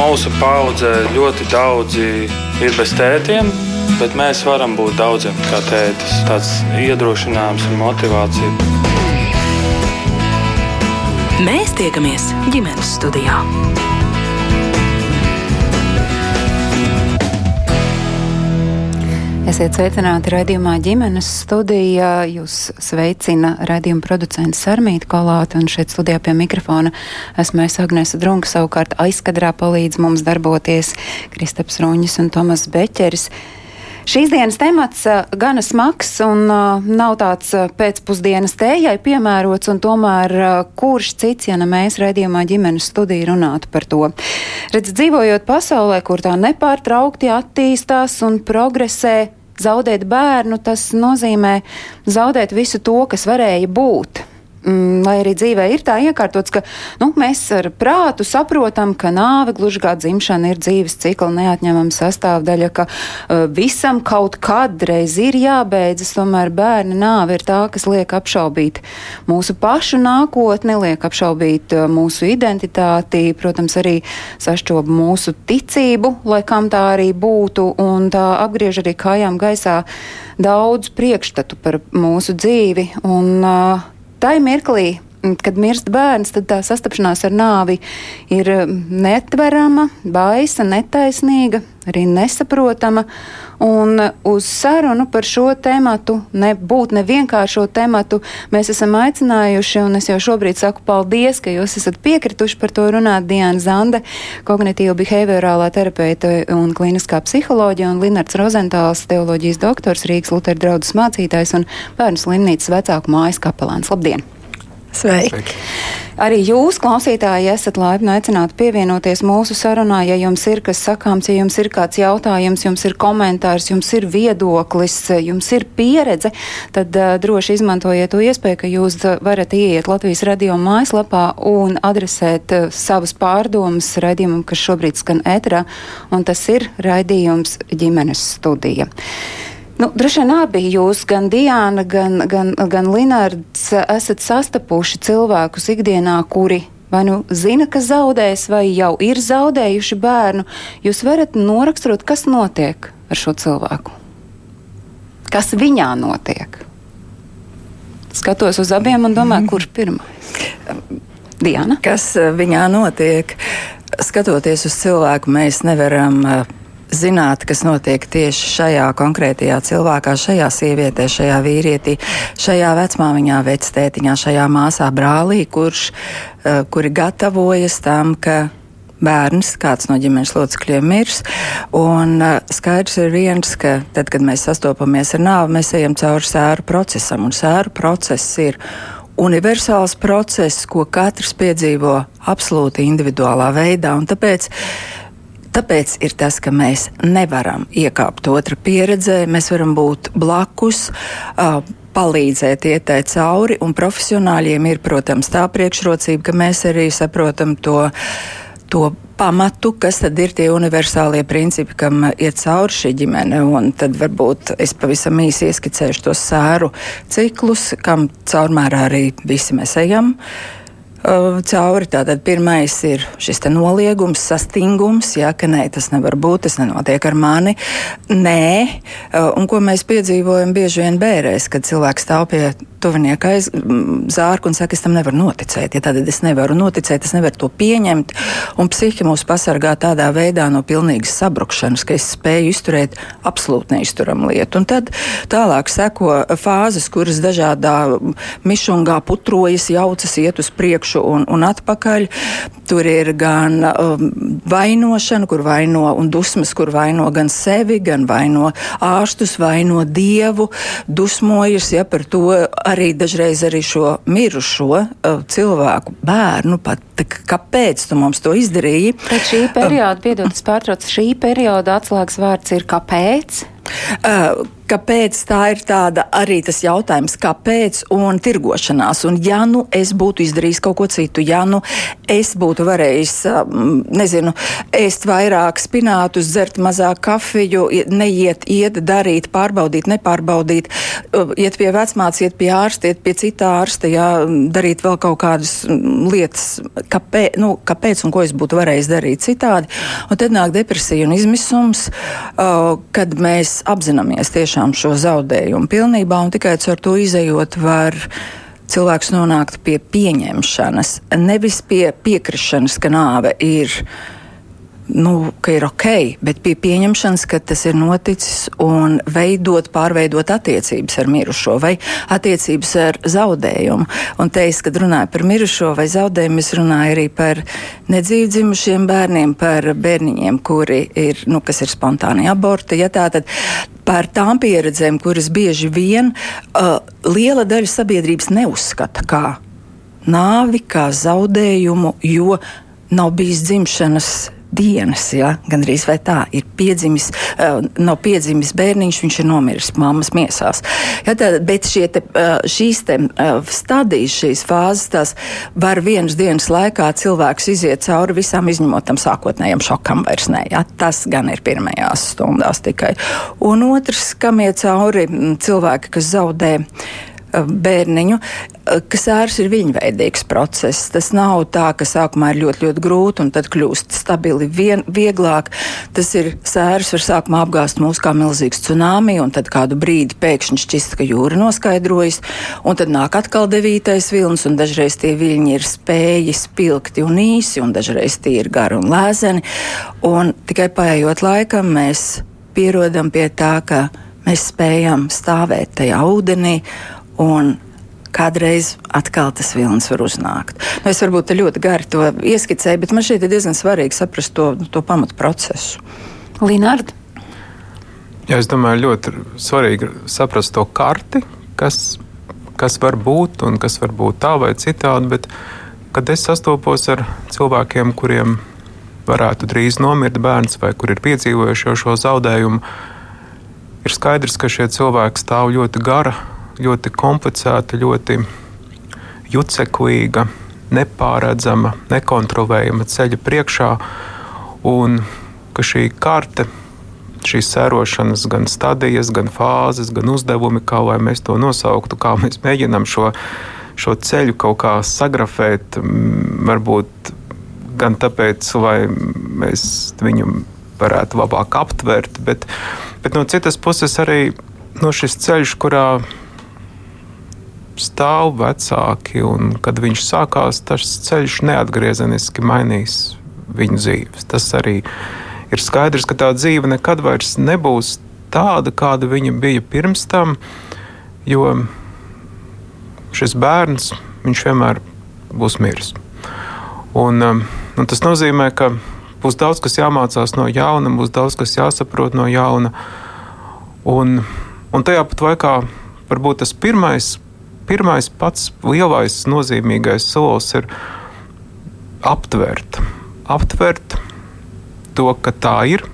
Mūsu paudzē ļoti daudzi ir bez tētiem, bet mēs varam būt daudziem kā tētis. Tāds iedrošinājums un motivācija. Mēs tiekamies ģimenes studijā. Esiet sveicināti raidījumā ģimenes studijā. Jūs sveicina raidījuma producents Sarmīta Kolāte un šeit studijā pie mikrofona esmu es Agnēsa Drunka. Savukārt aizkadrā palīdz mums darboties Kristaps Ruņas un Tomas Beķeris. Šīs dienas temats uh, gana smags un uh, nav tāds uh, pēcpusdienas tējai piemērots, un tomēr kurš cits, ja ne mēs redzījumā ģimenes studiju runātu par to. Redz, dzīvojot pasaulē, kur tā nepārtraukti attīstās un progresē, zaudēt bērnu, tas nozīmē zaudēt visu to, kas varēja būt. Mm, lai arī dzīvē ir tā iekārtots, ka nu, mēs ar prātu saprotam, ka nāve, gluži kā dzimšana, ir dzīves cikla neatņemama sastāvdaļa, ka uh, visam kaut kādreiz ir jābeidzas, tomēr bērna nāve ir tā, kas liek apšaubīt mūsu pašu nākotni, liek apšaubīt uh, mūsu identitāti, protams, arī sašķoba mūsu ticību, lai kam tā arī būtu, un tā apgriež arī kājām gaisā daudz priekšstatu par mūsu dzīvi. Un, uh, tai mirklī, kad mirst bērns, tad tā sastapšanās ar nāvi ir netverama, baisa, netaisnīga, arī nesaprotama. Un uz sarunu par šo tēmatu, nebūt nevienkāršo tēmatu, mēs esam aicinājuši, un es jau šobrīd saku paldies, ka jūs esat piekrituši par to runāt Diana Zande, kognitīva behaviorālā terapeita un kliniskā psiholoģija, un Linards Rozentāls, teoloģijas doktors, Rīgas Lutera draudzes mācītājs un bērnu slimnīcas vecāku mājas kapelāns. Labdien! Sveiki! Sveiki. Arī jūs, klausītāji, esat laipni aicināti pievienoties mūsu sarunā, ja jums ir kas sakāms, ja jums ir kāds jautājums, jums ir komentārs, jums ir viedoklis, jums ir pieredze, tad uh, droši izmantojiet to iespēju, ka jūs varat ieiet Latvijas radio mājaslapā un adresēt uh, savas pārdomas raidījumam, kas šobrīd skan ēterā, un tas ir raidījums ģimenes studija. Nu, droši vien abi jūs, gan Diana, gan, gan, gan Linards, esat sastapuši cilvēkus ikdienā, kuri vai nu zina, ka zaudēs, vai jau ir zaudējuši bērnu. Jūs varat noraksturot, kas notiek ar šo cilvēku? Kas viņā notiek? Skatos uz abiem un domāju, mm. kurš pirmais? Diana? Kas eh, viņā notiek? Skatoties uz cilvēku, mēs nevaram uh, zināt, kas notiek tieši šajā konkrētajā cilvēkā, šajā sievietē, šajā vīrietī, šajā vecmāmiņā, vectētiņā, šajā māsā, brālī, kurš, uh, kuri gatavojas tam, ka bērns, kāds no ģimenes locekļiem mirs. Un uh, skaidrs ir viens, ka tad, kad mēs sastopamies ar nāvi, mēs ejam cauri sēru procesam, un sēru process ir universāls process, ko katrs piedzīvo absolūti individuālā veidā. Un tāpēc Tāpēc ir tas, ka mēs nevaram iekāpt otra pieredzē, mēs varam būt blakus. Uh, palīdzēt ietēt cauri, un profesionāļiem ir, protams, tā priekšrocība, ka mēs arī saprotam to, to pamatu, kas tad ir tie universālie principi, kam iet cauri šī ģimene. Un tad varbūt es pavisam īsi ieskicēšu tos sēru ciklus, kam caurmērā arī visi mēs ejam. Uh, cauri. Tātad pirmais ir šis noliegums, sastingums, jā, ka nē, tas nevar būt, tas nenotiek ar mani. Nē, un ko mēs piedzīvojam bieži vien bērēs, kad cilvēks stāv pie tuvinieka aiz zārku un saka, es tam nevaru noticēt. Ja tad es nevaru noticēt, es nevaru to pieņemt. Un psihi mūs pasargā tādā veidā no pilnīgas sabrukšanas, ka es spēju izturēt absolūti neizturamu lietu. Un tad tālāk seko fāzes, kuras dažādā mišungā putrojas, jaucas, iet uz priekšu un, un atpakaļ. Tur ir gan um, vainošana, kur vaino un dusmas, kur vaino gan sevi, gan vaino ārstus, vaino dievu, dusmojas ja, par to arī dažreiz arī šo mirušo uh, cilvēku bērnu pat. Kāpēc tu mums to izdarīji? Tad šī perioda, piedod, es pārtraucu, šī perioda atslēgas vārds ir kāpēc? Uh, kāpēc tā ir tāda arī tas jautājums, kāpēc un tirgošanās. Un ja nu es būtu izdarījis kaut ko citu, ja nu es būtu varējis, nezinu, ēst vairāk spinātus, dzert mazāk kafiju, neiet, iet, darīt, pārbaudīt, nepārbaudīt, iet pie vecmāts, iet pie ārsta, iet pie citā ārsta, jā, darīt vēl kaut kādas lietas, kāpēc, nu, kāpēc un ko es būtu varējis darīt citādi. Un tad nāk depresija un izmisums, kad mēs apzināmies tiešām tiešām šo zaudējumu pilnībā, un tikai ar to izējot var cilvēks nonākt pie pieņemšanas, nevis pie piekrišanas, ka nāve ir nu, ka ir ok, bet pie pieņemšanas, ka tas ir noticis un veidot, pārveidot attiecības ar mirušo vai attiecības ar zaudējumu. Un te es, kad runāju par mirušo vai zaudējumu, es runāju arī par nedzīvi dzimušiem bērniem, par bērniņiem, kuri ir, nu, kas ir spontāni aborti. Ja tā, tad par tām pieredzēm, kuras bieži vien uh, liela daļa sabiedrības neuzskata kā nāvi, kā zaudējumu, jo nav bijis dzimšanas dienas, ja, gandrīz vai tā, ir piedzimis, uh, nav piedzimis bērniņš, viņš ir nomiris mammas miesās. Ja, tā, bet te, uh, šīs te, uh, stadijas, šīs fāzes, tās var vienas dienas laikā cilvēks iziet cauri visām izņemot tam sākotnējam šokam vairs ne. Ja, tas gan ir pirmajās stundās tikai. Un otrs, kam iet cauri cilvēki, kas zaudē Eh, bērniņu, eh, ka sērs ir viņveidīgs process. Tas nav tā, ka sākumā ir ļoti, ļoti grūti un tad kļūst stabili vien, vieglāk. Tas ir sērs var sākumā apgāzt mūs kā milzīgs tsunami un tad kādu brīdi pēkšņi šķist, ka jūra noskaidrojas un tad nāk atkal devītais vilnis un dažreiz tie viļņi ir spēji spilgti un īsi un dažreiz tie ir gari un lēzeni. Un tikai paiet laikam mēs pierodam pie tā, ka mēs spējam stāvēt tajā ūdenī un kādreiz atkal tas vilnis var uznākt. Nu, es varbūt ļoti gari to ieskicēju, bet man šeit ir diezgan svarīgi saprast to, to pamatu procesu. Linārda? Jā, es domāju, ļoti svarīgi saprast to karti, kas, kas var būt un kas var būt tā vai citādi. Bet, kad es sastopos ar cilvēkiem, kuriem varētu drīz nomirt bērns vai kur ir piedzīvojuši šo zaudējumu, ir skaidrs, ka šie cilvēki stāv ļoti gara ļoti komplicēta, ļoti juceklīga, nepārredzama, nekontrolējama ceļa priekšā, un ka šī karte, šīs sērošanas, gan stadijas, gan fāzes, gan uzdevumi, kā lai mēs to nosauktu, kā mēs mēģinām šo, šo ceļu kaut kā sagrafēt, varbūt gan tāpēc, lai mēs viņu varētu labāk aptvert, bet, bet no citas puses arī no šis ceļš, kurā stāv vecāki, un kad viņš sākās, tas ceļš neatgriezeniski mainīs viņu dzīves. Tas arī ir skaidrs, ka tā dzīve nekad vairs nebūs tāda, kāda viņa bija pirms tam, jo šis bērns, vienmēr būs miris. Un, um, un tas nozīmē, ka būs daudz kas jāmācās no jauna, būs daudz kas jāsaprot no jauna. Un, un tajā pat laikā varbūt tas pirmais pirmais, pats lielais, nozīmīgais solis ir aptvert. Aptvert to, ka tā ir,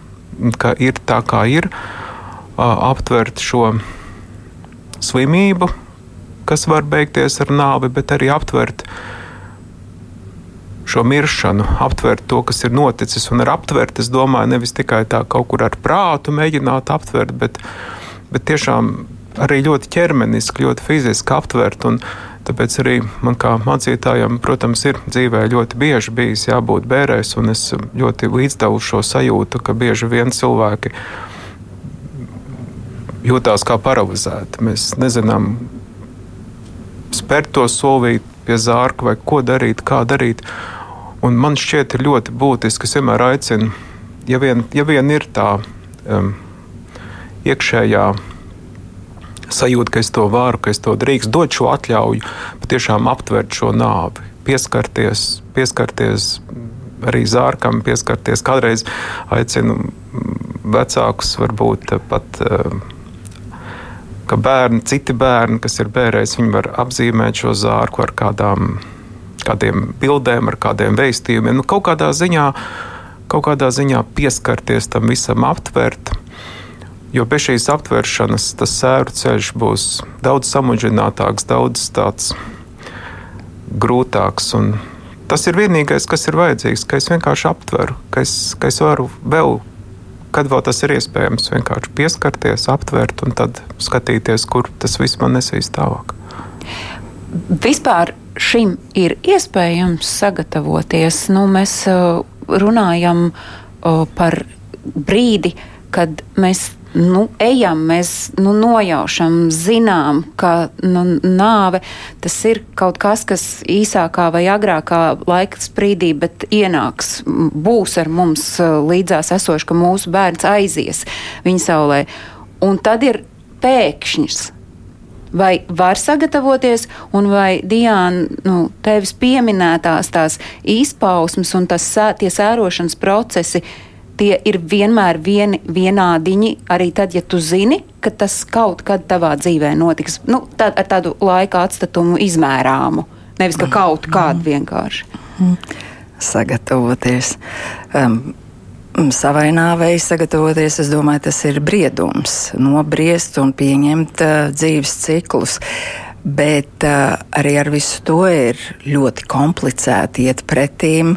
ka ir tā, kā ir, aptvert šo slimību, kas var beigties ar nāvi, bet arī aptvert šo miršanu, aptvert to, kas ir noticis. Un ar aptvert, es domāju, nevis tikai tā kaut kur ar prātu mēģināt aptvert, bet, bet tiešām arī ļoti ķermeniski, ļoti fiziski aptvert. Tāpēc arī man kā mācītājam, protams, ir dzīvē ļoti bieži bijis jābūt bērēs, un es ļoti līdzdalu šo sajūtu, ka bieži vien cilvēki jūtās kā paralizēti. Mēs nezinām spērt to solīt pie zārka vai ko darīt, kā darīt. Un man šķiet ļoti būtiski, es vienmēr aicinu, ja vien, ja vien ir tā um, iekšējā sajūta, ka es to varu, ka es to drīkstu, dot šo atļauju, patiešām aptvert šo nāvi, pieskarties, pieskarties arī zārkam, pieskarties. Kādreiz aicinu vecākus, varbūt pat. Ka bērni, citi bērni, kas ir bērēs, viņi var apzīmēt šo zārku ar kādām, kādiem bildēm, ar kādiem veistījumiem. Nu, kaut kādā ziņā, kaut kādā ziņā pieskarties tam visam, aptvert. Jo bez šīs aptvēršanas tas sēru ceļš būs daudz samudžinātāks, daudz tāds grūtāks. Tas ir vienīgais, kas ir vajadzīgs, ka es vienkārši aptveru, ka es, ka es varu vēl, kad vēl tas ir iespējams, vienkārši pieskarties, aptvert un tad skatīties, kur tas viss man nesīs tālāk. Vispār šim ir iespējams sagatavoties. Nu, mēs uh, runājam uh, par brīdi, kad mēs nu, ejam, mēs nu, nojaušam, zinām, ka nu, nāve tas ir kaut kas, kas īsākā vai agrākā laika sprīdī, bet ienāks, būs ar mums līdzās esoši, ka mūsu bērns aizies viņa saulē. Un tad ir pēkšņs. Vai var sagatavoties, un vai Diana, nu, tevis pieminētās tās izpausmes un tas, tie sērošanas procesi, uh, tie ir vienmēr vieni, vienādiņi, arī tad, ja tu zini, ka tas kaut kad tavā dzīvē notiks. Nu, tā, ar tādu laika atstatumu izmērāmu, nevis ka kaut kādu vienkārši. Sagatavoties. Um, savai nāvei sagatavoties, es domāju, tas ir briedums, nobriest un pieņemt uh, dzīves ciklus. Bet uh, arī ar visu to ir ļoti komplicēti iet pretīm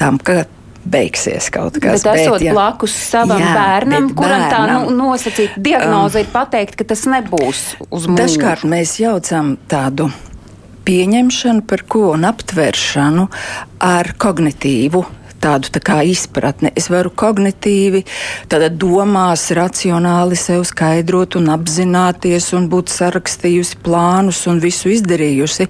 tam, ka beigsies kaut kas. Bet esot bet, ja, blakus savam jā, bērnam, kuram bērnam, tā nu, nosacīta diagnoze um, ir pateikt, ka tas nebūs uz mūžu. Dažkārt mēs jaucam tādu pieņemšanu par ko un aptveršanu ar kognitīvu tādu tā kā izpratni. Es varu kognitīvi, domās, racionāli sev skaidrot un apzināties un būt sarakstījusi plānus un visu izdarījusi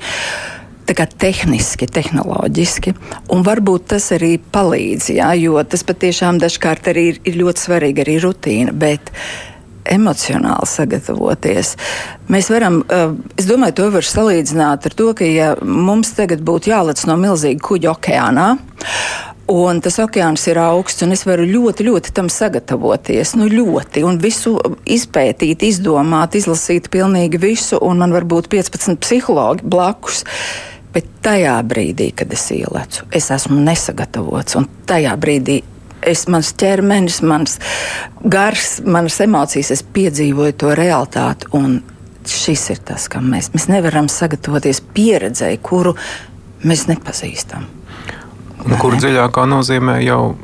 tehniski, tehnoloģiski. Un varbūt tas arī palīdz, jā, jo tas patiešām dažkārt arī ir, ir ļoti svarīgi, arī rutīna. Bet, emocionāli sagatavoties. Mēs varam, eh, es domāju, to var salīdzināt ar to, ka ja mums tagad būtu jālec no milzīga kuģa okeānā. Un tas okeāns ir augsts, un es varu ļoti, ļoti tam sagatavoties. Nu, ļoti, un visu izpētīt, izdomāt, izlasīt pilnīgi visu, un man var būt 15 psihologi blakus. Bet tajā brīdī, kad es ielecu, es esmu nesagatavots. Un tajā brīdī es, mans ķermenis, mans gars, manas emocijas, es piedzīvoju to realitāti. Un šis ir tas, kam mēs, mēs nevaram sagatavoties pieredzēji, kuru mēs nepazīstam. Nu, kur dziļākā nozīmē jau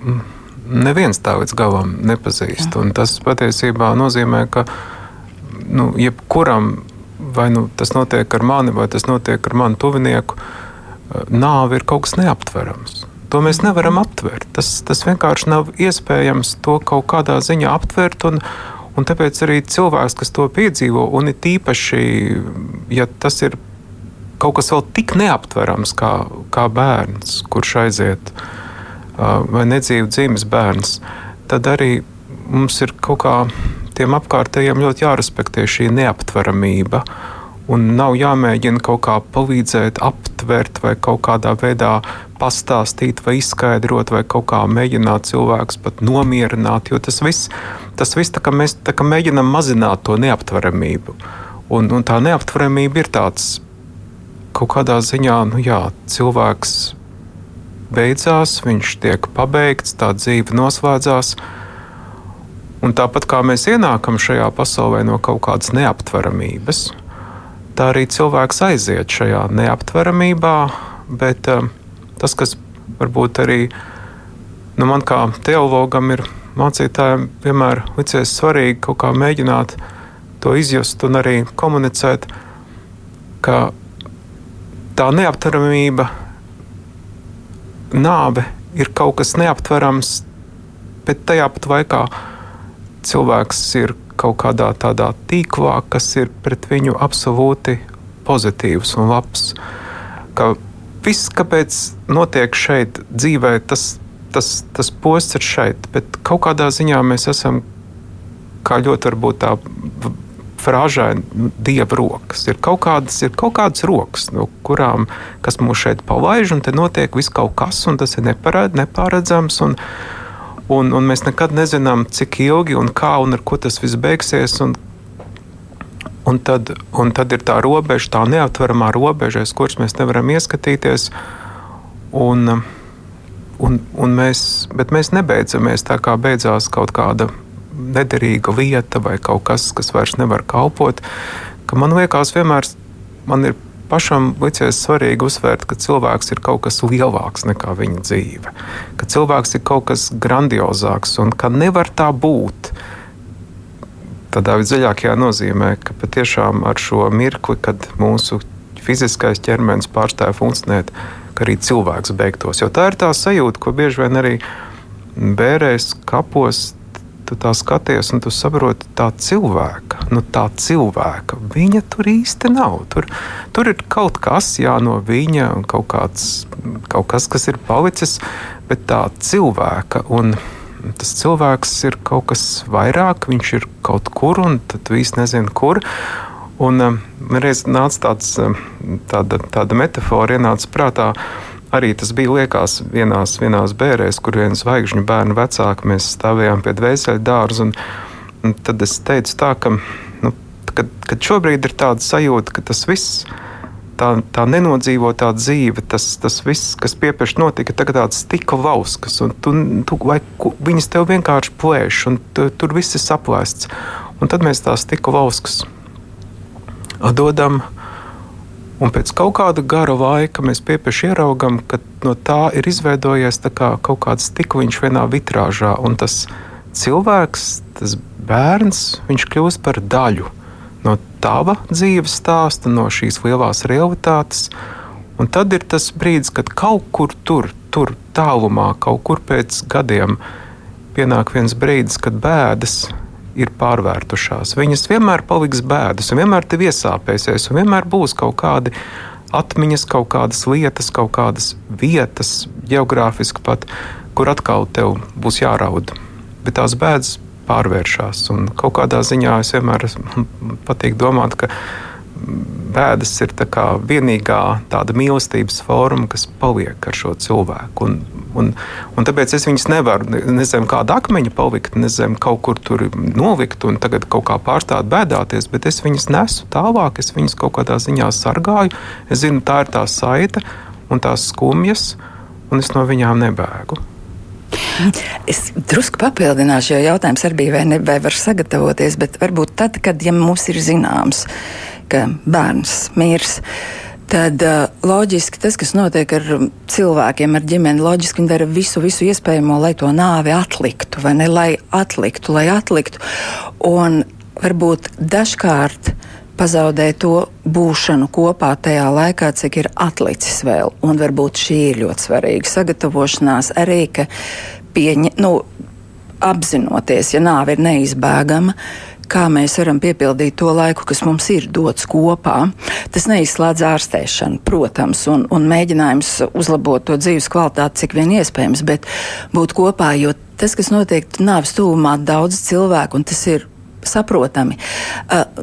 neviens tā līdz galam nepazīst. Tas patiesībā nozīmē, ka nu, jebkuram vai nu tas notiek ar mani, vai tas notiek ar manu tuvinieku, nāve ir kaut kas neaptverams. To mēs nevaram aptvert. Tas, tas vienkārši nav iespējams to kaut kādā ziņā aptvert. Un, un tāpēc arī cilvēks, kas to piedzīvo, un it īpaši, ja tas ir kaut kas vēl tik neaptverams kā, kā bērns, kurš aiziet vai nedzīvu dzīves bērns, tad arī mums ir kaut kā tiem apkārtējiem ļoti jārespektē šī neaptveramība. Un nav jāmēģina kaut kā palīdzēt, aptvert vai kaut kādā veidā pastāstīt, vai izskaidrot, vai kaut kā mēģināt cilvēkus pat nomierināt. Jo tas viss, tas viss tā kā mēs tā kā mēģinām mazināt to neaptveramību. Un, un tā neaptveramība ir tāds kaut kādā ziņā, nu jā, cilvēks beidzās, viņš tiek pabeigts, tā dzīve noslēdzās. Un tāpat kā mēs ienākam šajā pasaulē no kaut kādas neaptveramības, tā arī cilvēks aiziet šajā neaptveramībā. Bet um, tas, kas varbūt arī nu, man kā teologam ir mācītājiem vienmēr licies svarīgi kaut kā mēģināt to izjust un arī komunicēt, ka tā neaptveramība, nāve ir kaut kas neaptverams, bet tajā pat laikā cilvēks ir kaut kādā tādā tīklā, kas ir pret viņu absolūti pozitīvs un labs. Ka viss, kāpēc notiek šeit dzīvē, tas, tas, tas posts ir šeit, bet kaut kādā ziņā mēs esam kā ļoti varbūt tā frāžaini nu, dieva rokas. Ir kaut kādas, ir kaut kādas rokas, no kurām kas mūs šeit palaiž, un te notiek viss kaut kas, un tas ir neparedzams. Un, Un, un mēs nekad nezinām, cik ilgi un kā un ar ko tas viss beigsies. Un, un, tad, un tad ir tā robeža, tā neaptveramā robeža, uz kuras mēs nevaram ieskatīties. Un, un, un mēs, mēs nebeidzamies tā kā beidzās kaut kāda nederīga lieta vai kaut kas, kas vairs nevar kalpot. Man liekas, vienmēr man ir pašam licies svarīgi uzsvērt, ka cilvēks ir kaut kas lielāks nekā viņa dzīve, ka cilvēks ir kaut kas grandiozāks un ka nevar tā būt. Tādā visdziļākajā nozīmē, ka patiešām ar šo mirkli, kad mūsu fiziskais ķermenis pārstāja funkcionēt, ka arī cilvēks beigtos. Jo tā ir tā sajūta, ko bieži vien arī bērēs kapos tu tā skaties, un tu saproti, tā cilvēka, nu, tā cilvēka, viņa tur īsti nav. Tur, tur ir kaut kas jā, no viņa, kaut, kāds, kaut kas, kas ir palicis, bet tā cilvēka. Un, Tas cilvēks ir kaut kas vairāk, viņš ir kaut kur, un tu īsti nezini, kur. Un um, reiz nāca tāds, um, tāda, tāda metāfora, ienāca prātā. Uh, arī tas bija liekas vienās, vienās bērēs, kur viens zvaigžņu bērnu vecāki mēs stāvējām pie dvēseli dārza. Un, un tad es teicu tā, ka, nu, kad, kad šobrīd ir tāda sajūta, ka tas viss. Tā, tā nenodzīvotā dzīve, tas, tas viss, kas piepieši notika, tagad tāds stikla lauskas, un tu, tu, vai, viņas tev vienkārši plēš, un tu, tur viss ir saplēsts. Un tad mēs tās stikla lauskas dodam uh, Un pēc kaut kāda gara laika mēs piepieši ieraugām, ka no tā ir izveidojies kā kaut kāds stikliņš vienā vitrāžā, un tas cilvēks, tas bērns, viņš kļūst par daļu no tava dzīves stāsta, no šīs lielās realitātes. Un tad ir tas brīdis, kad kaut kur tur, tur tālumā, kaut kur pēc gadiem, pienāk viens brīdis, kad bēdas ir pārvērtušās. Viņas vienmēr paliks bēdas, un vienmēr te iesāpēsies, un vienmēr būs kaut kādi atmiņas, kaut kādas lietas, kaut kādas vietas, geogrāfiski pat, kur atkal tev būs jāraud. Bet tās bēdas pārvēršas, un kaut kādā ziņā es vienmēr patīk domāt, ka bēdas ir tā vienīgā tāda mīlestības forma, kas paliek ar šo cilvēku. Un, un, un tāpēc es viņus nevaru, nezinu, kāda akmeņa palikt, nezinu, kaut kur tur nolikt un tagad kaut kā pārstāt bēdāties, bet es viņus nesu tālāk, es viņus kaut kādā ziņā sargāju. Es zinu, tā ir tā saite un tās skumjas, un es no viņām nebēgu. Es drusku papildināšu, jo jautājums arī bija, vai, ne, vai var sagatavoties, bet varbūt tad, kad ja mums ir zināms, ka bērns mirs. Tad uh, loģiski tas, kas notiek ar cilvēkiem, ar ģimeni, loģiski viņi dara visu, visu iespējamo, lai to nāvi atliktu, vai ne, lai atliktu, lai atliktu. Un varbūt dažkārt pazaudē to būšanu kopā tajā laikā, cik ir atlicis vēl. Un varbūt šī ir ļoti svarīga sagatavošanās arī, ka pieņa, nu, apzinoties, ja nāve ir neizbēgama, kā mēs varam piepildīt to laiku, kas mums ir dots kopā. Tas neizslēdz ārstēšanu, protams, un, un mēģinājums uzlabot to dzīves kvalitāti, cik vien iespējams, bet būt kopā, jo tas, kas notiek nāves tūmā, daudz cilvēku, un tas ir saprotami,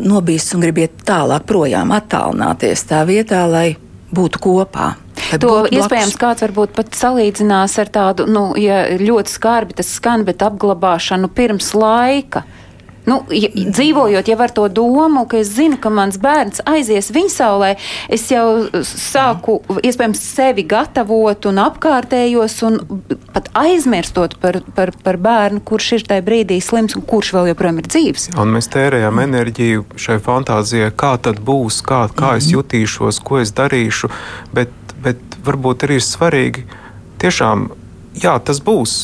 nobīst un grib iet tālāk projām, attālināties tā vietā, lai būtu kopā. To iespējams kāds varbūt pat salīdzinās ar tādu, nu, ja ļoti skarbi tas skan, bet apglabāšanu pirms laika. Nu, ja, dzīvojot jau ar to domu, ka es zinu, ka mans bērns aizies viņasaulē, es jau sāku iespējams sevi gatavot un apkārtējos un pat aizmirstot par, par, par bērnu, kurš ir tajā brīdī slims un kurš vēl joprojām ir dzīves. Un mēs tērējam enerģiju šai fantāzijai, kā tad būs, kā, kā es mhm. jutīšos, ko es darīšu, bet, bet varbūt arī ir svarīgi tiešām, jā, tas būs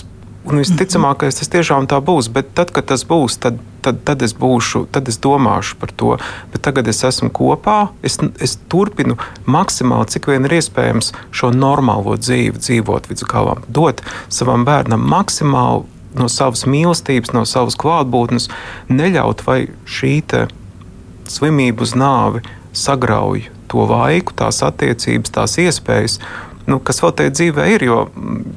Un visticamākais tas tiešām tā būs, bet tad, kad tas būs, tad, tad, tad es būšu, tad es domāšu par to. Bet tagad es esmu kopā, es, es turpinu maksimāli, cik vien ir iespējams, šo normālo dzīvi dzīvot līdz galam, dot savam bērnam maksimāli no savas mīlestības, no savas klātbūtnes, neļaut, lai šī slimība uz nāvi sagrauj to laiku, tās attiecības, tās iespējas, nu, kas vēl tajā dzīvē ir. Jo mm,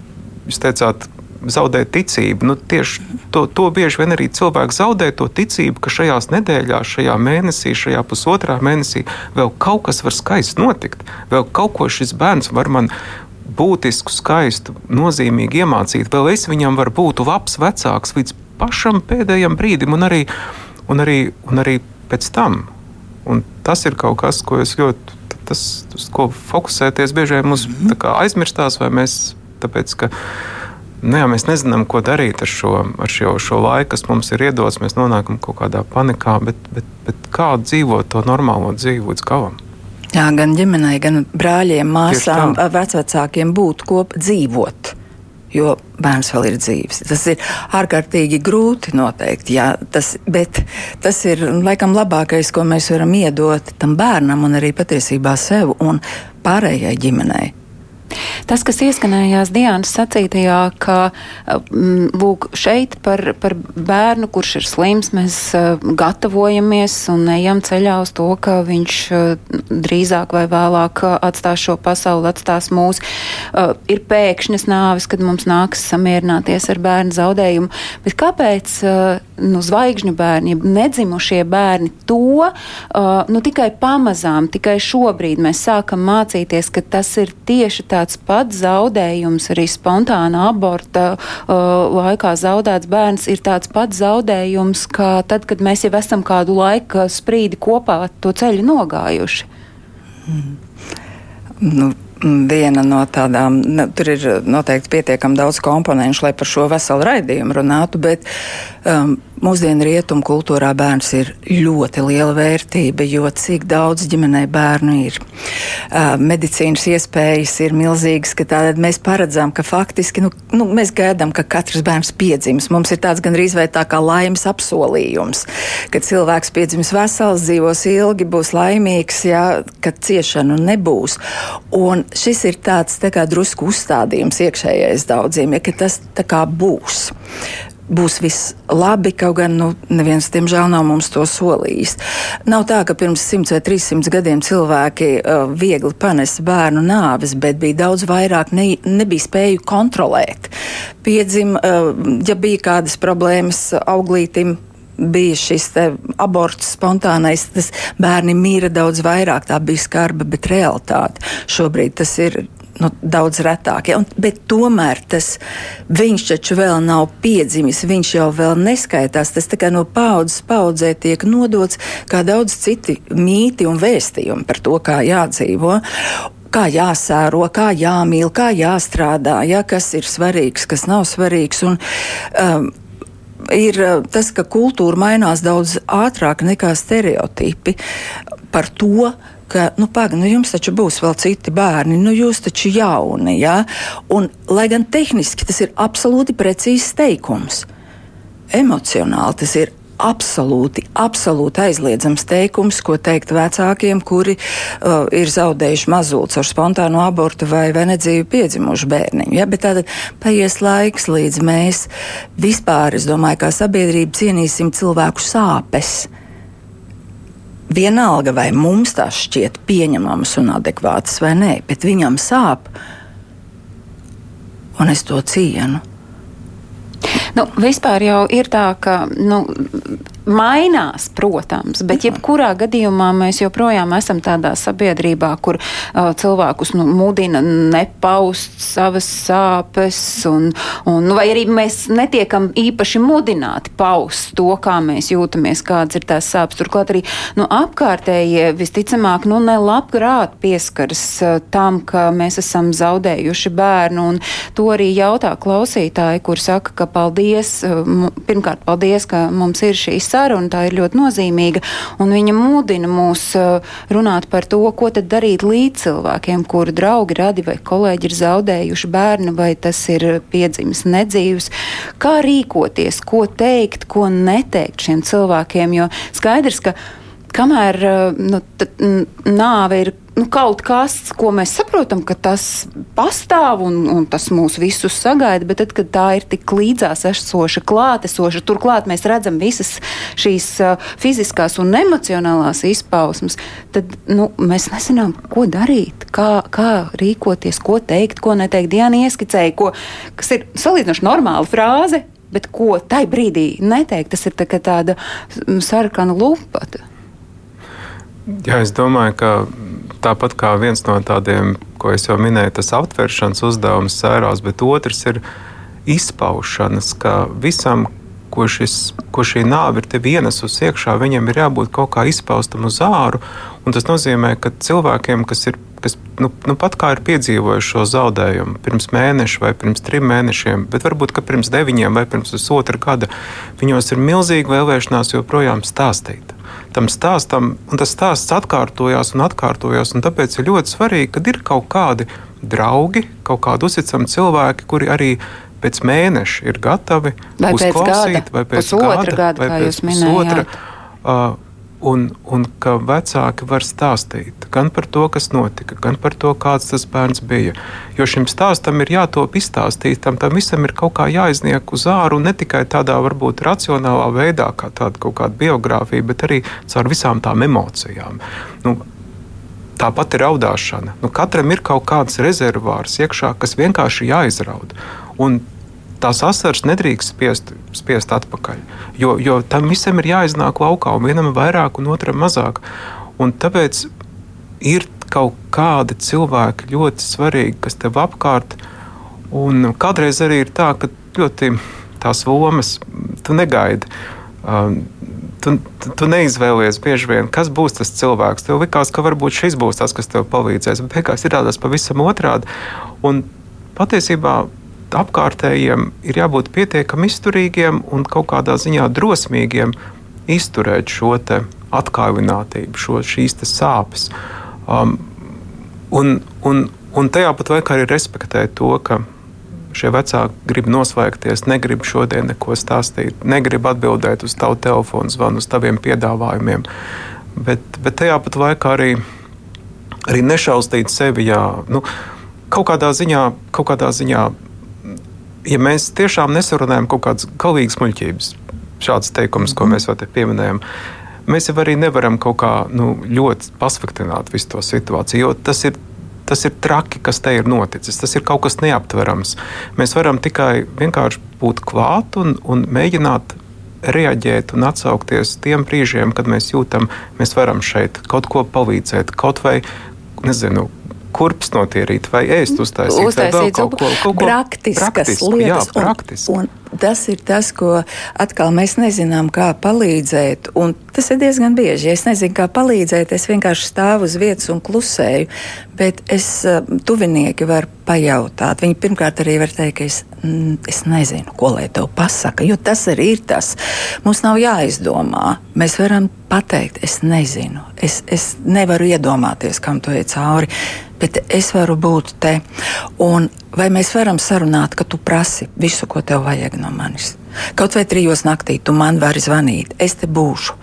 jūs teicāt, zaudēt ticību. Nu, tieši to, to bieži vien arī cilvēks zaudē to ticību, ka šajās nedēļās, šajā mēnesī, šajā pusotrā mēnesī vēl kaut kas var skaisti notikt. Vēl kaut ko šis bērns var man būtisku, skaistu, nozīmīgu iemācīt. Vēl es viņam varu būt labs vecāks līdz pašam pēdējam brīdim, un arī, un arī, un arī pēc tam. Un tas ir kaut kas, ko es ļoti. Tas, uz ko fokusēties bieži vien mums aizmirstās, vai mēs tāpēc, ka Nu, jā, mēs nezinām, ko darīt ar šo, ar šo, šo laiku, kas mums ir iedots. Mēs nonākam kaut kādā panikā, bet, bet, bet kā dzīvot to normālo dzīvi līdz galam? Jā, gan ģimenei, gan brāļiem, māsām, vecākiem būt kopā dzīvot. Jo bērns vēl ir dzīves. Tas ir ārkārtīgi grūti noteikti, jā, tas, bet tas ir laikam labākais, ko mēs varam iedot tam bērnam un arī patiesībā sev un pārējai ģimenei. Tas, kas ieskanējās Dienas sacītajā, ka mm, lūk, šeit par, par bērnu, kurš ir slims, mēs uh, gatavojamies un ejam ceļā uz to, ka viņš uh, drīzāk vai vēlāk atstās šo pasauli, atstās mūs. Ir pēkšņas nāvis, kad mums nāks samierināties ar bērnu zaudējumu. Bet kāpēc nu, zvaigžņu bērni, nedzimušie bērni to nu, tikai pamazām, tikai šobrīd mēs sākam mācīties, ka tas ir tieši tā tāds pats zaudējums, arī spontāna aborta uh, laikā zaudēts bērns ir tāds pats zaudējums, kā tad, kad mēs jau esam kādu laika sprīdi kopā to ceļu nogājuši. Mm. Nu, viena no tādām, ne, tur ir noteikti pietiekami daudz komponentu, lai par šo veselu raidījumu runātu, bet um, mūsdienu rietumu kultūrā bērns ir ļoti liela vērtība, jo cik daudz ģimenei bērnu ir. Uh, medicīnas iespējas ir milzīgas, ka tātad mēs paredzam, ka faktiski, nu, nu, mēs gaidām, ka katrs bērns piedzims. Mums ir tāds gandrīz vai tā kā laimes apsolījums, ka cilvēks piedzims vesels, dzīvos ilgi, būs laimīgs, jā, ka ciešanu nebūs. Un šis ir tāds tā kā drusku uzstādījums iekšējais daudziem, ja tas tā kā būs būs viss labi, kaut gan nu, neviens, diemžēl, nav mums to solījis. Nav tā, ka pirms 100 vai 300 gadiem cilvēki uh, viegli panesa bērnu nāves, bet bija daudz vairāk, ne, nebija spēju kontrolēt. Piedzim, uh, ja bija kādas problēmas auglītim, bija šis aborts spontānais, tas bērni mīra daudz vairāk. Tā bija skarba, bet realitāte šobrīd tas ir. Nu, daudz retāk, ja? Un, bet tomēr tas viņš taču vēl nav piedzimis, viņš jau neskaitās. Tas tā kā no paudzes paudzē tiek nodots kā daudz citi mīti un vēstījumi par to, kā jādzīvo kā jāsēro, kā jāmīl, kā jāstrādā, ja, kas ir svarīgs, kas nav svarīgs. Un, um, ir eh, tas, ka kultūra mainās daudz ātrāk nekā stereotipi par to, ka, nu, pagaidi, nu, jums taču būs vēl citi bērni, nu, jūs taču jauni. Ja? Un, lai gan tehniski tas ir absolūti precīzs teikums, emocionāli tas ir absolūti, absolūti aizliedzams teikums, ko teikt vecākiem, kuri uh, ir zaudējuši mazulus ar spontānu abortu vai, vai nedzīvu piedzimušu bērniņu. Ja? Bet tad paies laiks, līdz mēs vispār, es domāju, kā sabiedrība cienīsim cilvēku sāpes. Vienalga, vai mums tas šķiet pieņemamas un adekvātas vai nē, bet viņam sāp, un es to cienu. Nu, vispār jau ir tā, ka nu, mainās, protams, bet jebkurā gadījumā mēs joprojām esam tādā sabiedrībā, kur uh, cilvēkus nu, mudina nepaust savas sāpes, un, un, nu, vai arī mēs netiekam īpaši mudināti paust to, kā mēs jūtamies, kādas ir tās sāpes. Turklāt arī nu, apkārtējie visticamāk nu, nelabprāt pieskaras uh, tam, ka mēs esam zaudējuši bērnu, un to arī jautā klausītāji, kur saka, ka paldies, uh, pirmkārt, paldies, ka mums ir šīs saruna, tā ir ļoti nozīmīga, viņa mudina mūs uh, runāt par to, ko tad darīt līdz cilvēkiem, kuru draugi, radi vai kolēģi ir zaudējuši bērnu, vai tas ir piedzimis nedzīvs, kā rīkoties, ko teikt, ko neteikt šiem cilvēkiem, jo skaidrs, ka kamēr uh, nu, nāve ir nu, kaut kas, ko mēs saprotam, ka tas pastāv un, un tas mūs visus sagaida, bet tad, kad tā ir tik līdzās esoša, klātesoša, turklāt mēs redzam visas šīs uh, fiziskās un emocionālās izpausmes, tad nu, mēs nezinām, ko darīt, kā, kā rīkoties, ko teikt, ko neteikt. Diana ieskicēja, ko, kas ir salīdzinoši normāla frāze, bet ko tai brīdī neteikt, tas ir tā, tāda sarkana lupa. Jā, es domāju, ka tāpat kā viens no tādiem, ko es jau minēju, tas aptveršanas uzdevums sērās, bet otrs ir izpaušanas, ka visam, ko, šis, ko šī nāve ir tev ienesusi iekšā, viņam ir jābūt kaut kā izpaustam uz āru. Tas nozīmē, ka cilvēkiem, kas ir kas nu, nu pat kā ir piedzīvojuši šo zaudējumu pirms mēneša vai pirms trim mēnešiem, bet varbūt pirms deviņiem vai pirms pusotra gada, viņos ir milzīga vēlēšanās joprojām stāstīt. Tam stāstam, un tas stāsts atkārtojās un atkārtojās, un tāpēc ir ļoti svarīgi, kad ir kaut kādi draugi, kaut kādi uzticami cilvēki, kuri arī pēc mēneša ir gatavi vai uzklausīt, vai pēc pusotra gada, vai pēc pusotra. Uh, un, un ka vecāki var stāstīt gan par to, kas notika, gan par to, kāds tas bērns bija. Jo šim stāstam ir jātop izstāstītam, tam visam ir kaut kā jāizniek uz āru, ne tikai tādā varbūt racionālā veidā, kā tāda kaut kāda biogrāfija, bet arī caur visām tām emocijām. Nu, Tāpat ir raudāšana. Nu, katram ir kaut kāds rezervārs iekšā, kas vienkārši jāizrauda. Un tās asaras nedrīkst spiest, spiest atpakaļ. Jo, jo tam visam ir jāiznāk laukā, un vienam ir vairāk, un otram mazāk. Un tāpēc ir kaut kādi cilvēki ļoti svarīgi, kas tev apkārt. Un kādreiz arī ir tā, ka ļoti tās lomas tu negaidi. Um, tu, tu neizvēlies bieži vien, kas būs tas cilvēks. Tev likās, ka varbūt šis būs tas, kas tev palīdzēs, bet beigās ir tādas pavisam otrādi. Un patiesībā apkārtējiem ir jābūt pietiekami izturīgiem un kaut kādā ziņā drosmīgiem izturēt šo atkārtinātību, šo, šīs sāpes. Um, un, un, un tajā pat laikā arī respektēt to, ka šie vecāki grib noslēgties, negrib šodien neko stāstīt, negrib atbildēt uz tavu telefonu zvanu, uz taviem piedāvājumiem. Bet, bet tajā pat laikā arī, arī nešaustīt sevi. Jā, nu, kaut kādā ziņā, kaut kādā ziņā ja mēs tiešām nesarunājam kaut kādas galīgas muļķības, šāds teikums, ko mēs jau te pieminējam, mēs jau arī nevaram kaut kā nu, ļoti pasliktināt visu to situāciju, jo tas ir. Tas ir traki, kas te ir noticis. Tas ir kaut kas neaptverams. Mēs varam tikai vienkārši būt klāt un, un mēģināt reaģēt un atsaukties tiem brīžiem, kad mēs jūtam, mēs varam šeit kaut ko palīdzēt, kaut vai nezinu, kurpes notīrīt vai ēst uztaisīt. Uztaisīt kaut ko, kaut ko praktiskas praktisku, lietas. Jā, praktiski. Un, un tas ir tas, ko atkal mēs nezinām, kā palīdzēt. Un tas ir diezgan bieži. Ja es nezinu, kā palīdzēt, es vienkārši stāvu uz vietas un klusēju. Bet es eh, tuvinieki var pajautāt. Viņi pirmkārt arī var teikt, ka es, es nezinu, ko lai tev pasaka. Jo tas arī ir tas. Mums nav jāizdomā. Mēs varam pateikt, es nezinu. Es, es nevaru iedomāties, kam tu ej cauri bet es varu būt te. Un vai mēs varam sarunāt, ka tu prasi visu, ko tev vajag no manis? Kaut vai trijos naktī tu man vari zvanīt, es te būšu.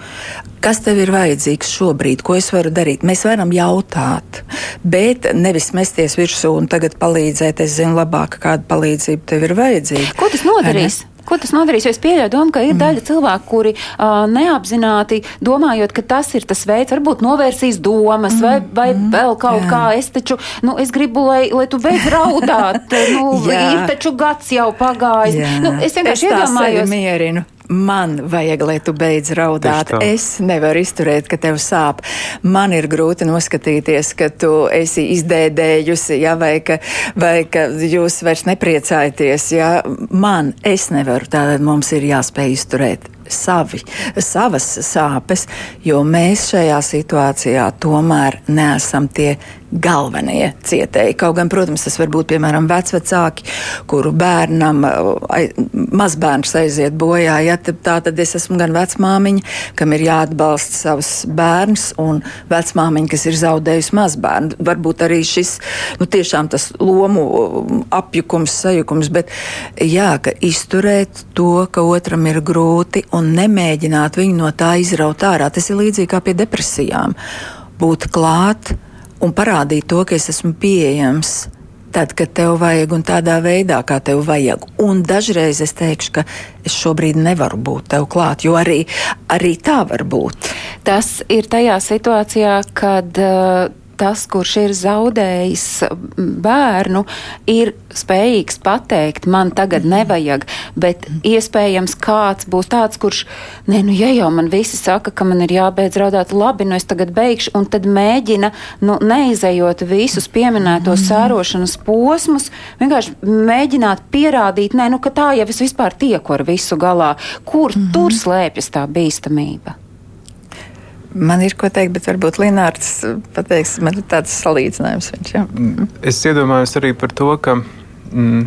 Kas tev ir vajadzīgs šobrīd, ko es varu darīt? Mēs varam jautāt, bet nevis mesties virsū un tagad palīdzēt. Es zinu labāk, kāda palīdzība tev ir vajadzīga. Ko tas nodarīs? Ko tas nodarīs? Es pieļauju domu, ka ir mm. daļa cilvēku, kuri uh, neapzināti domājot, ka tas ir tas veids, varbūt novērsīs domas mm. vai, vai mm. vēl kaut Jā. kā. Es taču, nu, es gribu, lai, lai tu beidz raudāt. nu, ir taču gads jau pagājis. Jā. Nu, es vienkārši iedomājos. Mierinu man vajag, lai tu beidz raudāt. Es nevaru izturēt, ka tev sāp. Man ir grūti noskatīties, ka tu esi izdēdējusi, ja, vai, ka, vai ka jūs vairs nepriecājaties. Ja. Man, es nevaru, tātad mums ir jāspēj izturēt savi, savas sāpes, jo mēs šajā situācijā tomēr neesam tie galvenie cietēji. Kaut gan, protams, tas var būt piemēram vecvecāki, kuru bērnam mazbērns aiziet bojā. Ja, tā tad es esmu gan vecmāmiņa, kam ir jāatbalsta savs bērns, un vecmāmiņa, kas ir zaudējusi mazbērnu. Varbūt arī šis nu, tiešām tas lomu apjukums, sajukums, bet jā, ka izturēt to, ka otram ir grūti un nemēģināt viņu no tā izraut ārā. Tas ir līdzīgi kā pie depresijām. Būt klāt, un parādīt to, ka es esmu pieejams. Tad, kad tev vajag un tādā veidā, kā tev vajag. Un dažreiz es teikšu, ka es šobrīd nevaru būt tev klāt, jo arī, arī tā var būt. Tas ir tajā situācijā, kad uh, tas, kurš ir zaudējis bērnu, ir spējīgs pateikt, man tagad nevajag, bet iespējams kāds būs tāds, kurš, nē, nu, ja jau man visi saka, ka man ir jābeidz raudāt, labi, nu es tagad beigšu, un tad mēģina, nu, neizējot visus pieminētos mhm. sērošanas posmus, vienkārši mēģināt pierādīt, nē, nu, ka tā jau es vispār tieku ar visu galā. Kur mm tur slēpjas tā bīstamība? Man ir ko teikt, bet varbūt Linnārds pateiks, man ir tāds salīdzinājums. Viņš, ja? Es iedomājos arī par to, ka, mm,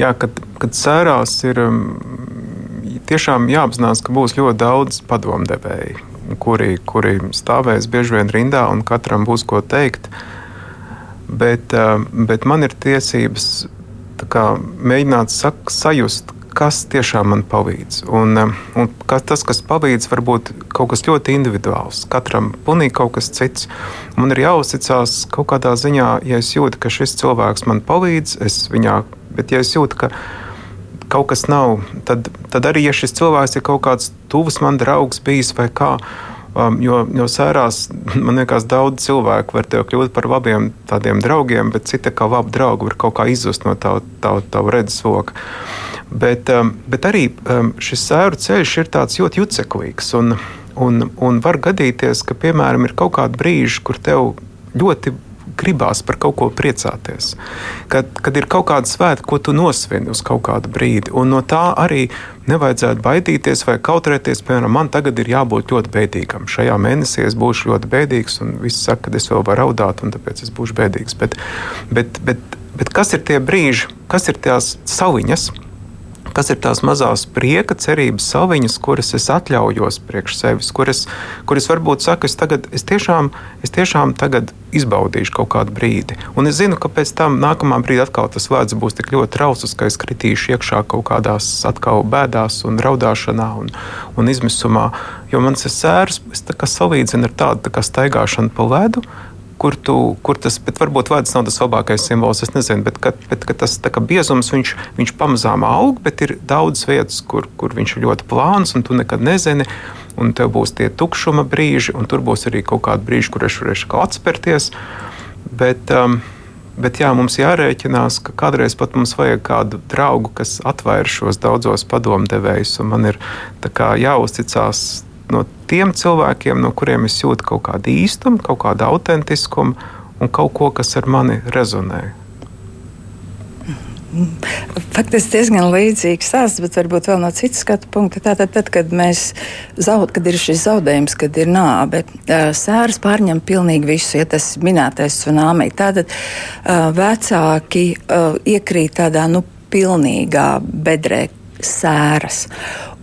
jā, kad, kad sērās ir mm, tiešām jāapzinās, ka būs ļoti daudz padomdevēju, kuri, kuri stāvēs bieži vien rindā un katram būs ko teikt. Bet, bet man ir tiesības kā, mēģināt sak, sajust, kas tiešām man palīdz. Un, um, un kas, tas, kas palīdz, var būt kaut kas ļoti individuāls. Katram pilnīgi kaut kas cits. Man ir jāuzticas kaut kādā ziņā, ja es jūtu, ka šis cilvēks man palīdz, es viņā, bet ja es jūtu, ka kaut kas nav, tad, tad arī, ja šis cilvēks ir kaut kāds tuvs man draugs bijis vai kā. Um, jo, jo sērās man liekas, daudz cilvēku var tev kļūt par labiem tādiem draugiem, bet cita kā labi draugi var kaut kā izzust no tā, tā, tā redzesloka. Bet, um, bet arī um, šis sēru ceļš ir tāds ļoti juceklīgs. Un, un, un var gadīties, ka, piemēram, ir kaut kāda brīža, kur tev ļoti gribās par kaut ko priecāties. Kad, kad ir kaut kāda svēta, ko tu nosvini uz kaut kādu brīdi, un no tā arī nevajadzētu baidīties vai kautrēties. Piemēram, man tagad ir jābūt ļoti bēdīgam. Šajā mēnesī es būšu ļoti bēdīgs, un viss saka, ka es vēl varu raudāt, un tāpēc es būšu bēdīgs. Bet, bet, bet, bet kas ir tie brīži, kas ir tās saliņas? Kas ir tās mazās prieka, cerības saviņas, kuras es atļaujos priekš sevis, kuras, kuras varbūt saka, es, tagad, es, tiešām, es tiešām tagad izbaudīšu kaut kādu brīdi. Un es zinu, ka pēc tam nākamā brīdī atkal tas vārds būs tik ļoti trausls, ka es kritīšu iekšā kaut kādās atkal bēdās un raudāšanā un, un izmisumā. Jo mans sērs, es tā kā salīdzinu ar tādu tā kā staigāšanu pa ledu, kur, tu, kur tas, bet varbūt vārds nav tas labākais simbols, es nezinu, bet, kad, bet kad tas kā biezums, viņš, viņš pamazām aug, bet ir daudz vietas, kur, kur viņš ir ļoti plāns, un tu nekad nezini, un tev būs tie tukšuma brīži, un tur būs arī kaut kādi brīži, kur es varēšu atspērties. Bet, um, Bet jā, mums jārēķinās, ka kādreiz pat mums vajag kādu draugu, kas atvēr šos daudzos padomdevējus, man ir jāuzticas no tiem cilvēkiem, no kuriem es jūtu kaut kādu īstumu, kaut kādu autentiskumu un kaut ko, kas ar mani rezonē. Faktiski diezgan līdzīgs stāsts, bet varbūt vēl no citas skatu punkta. Tātad, tad, kad mēs zaudējam, kad ir šis zaudējums, kad ir nāve, sēras pārņem pilnīgi visu, ja tas minētais tsunami. Tātad vecāki iekrīt tādā, nu, pilnīgā bedrē sēras.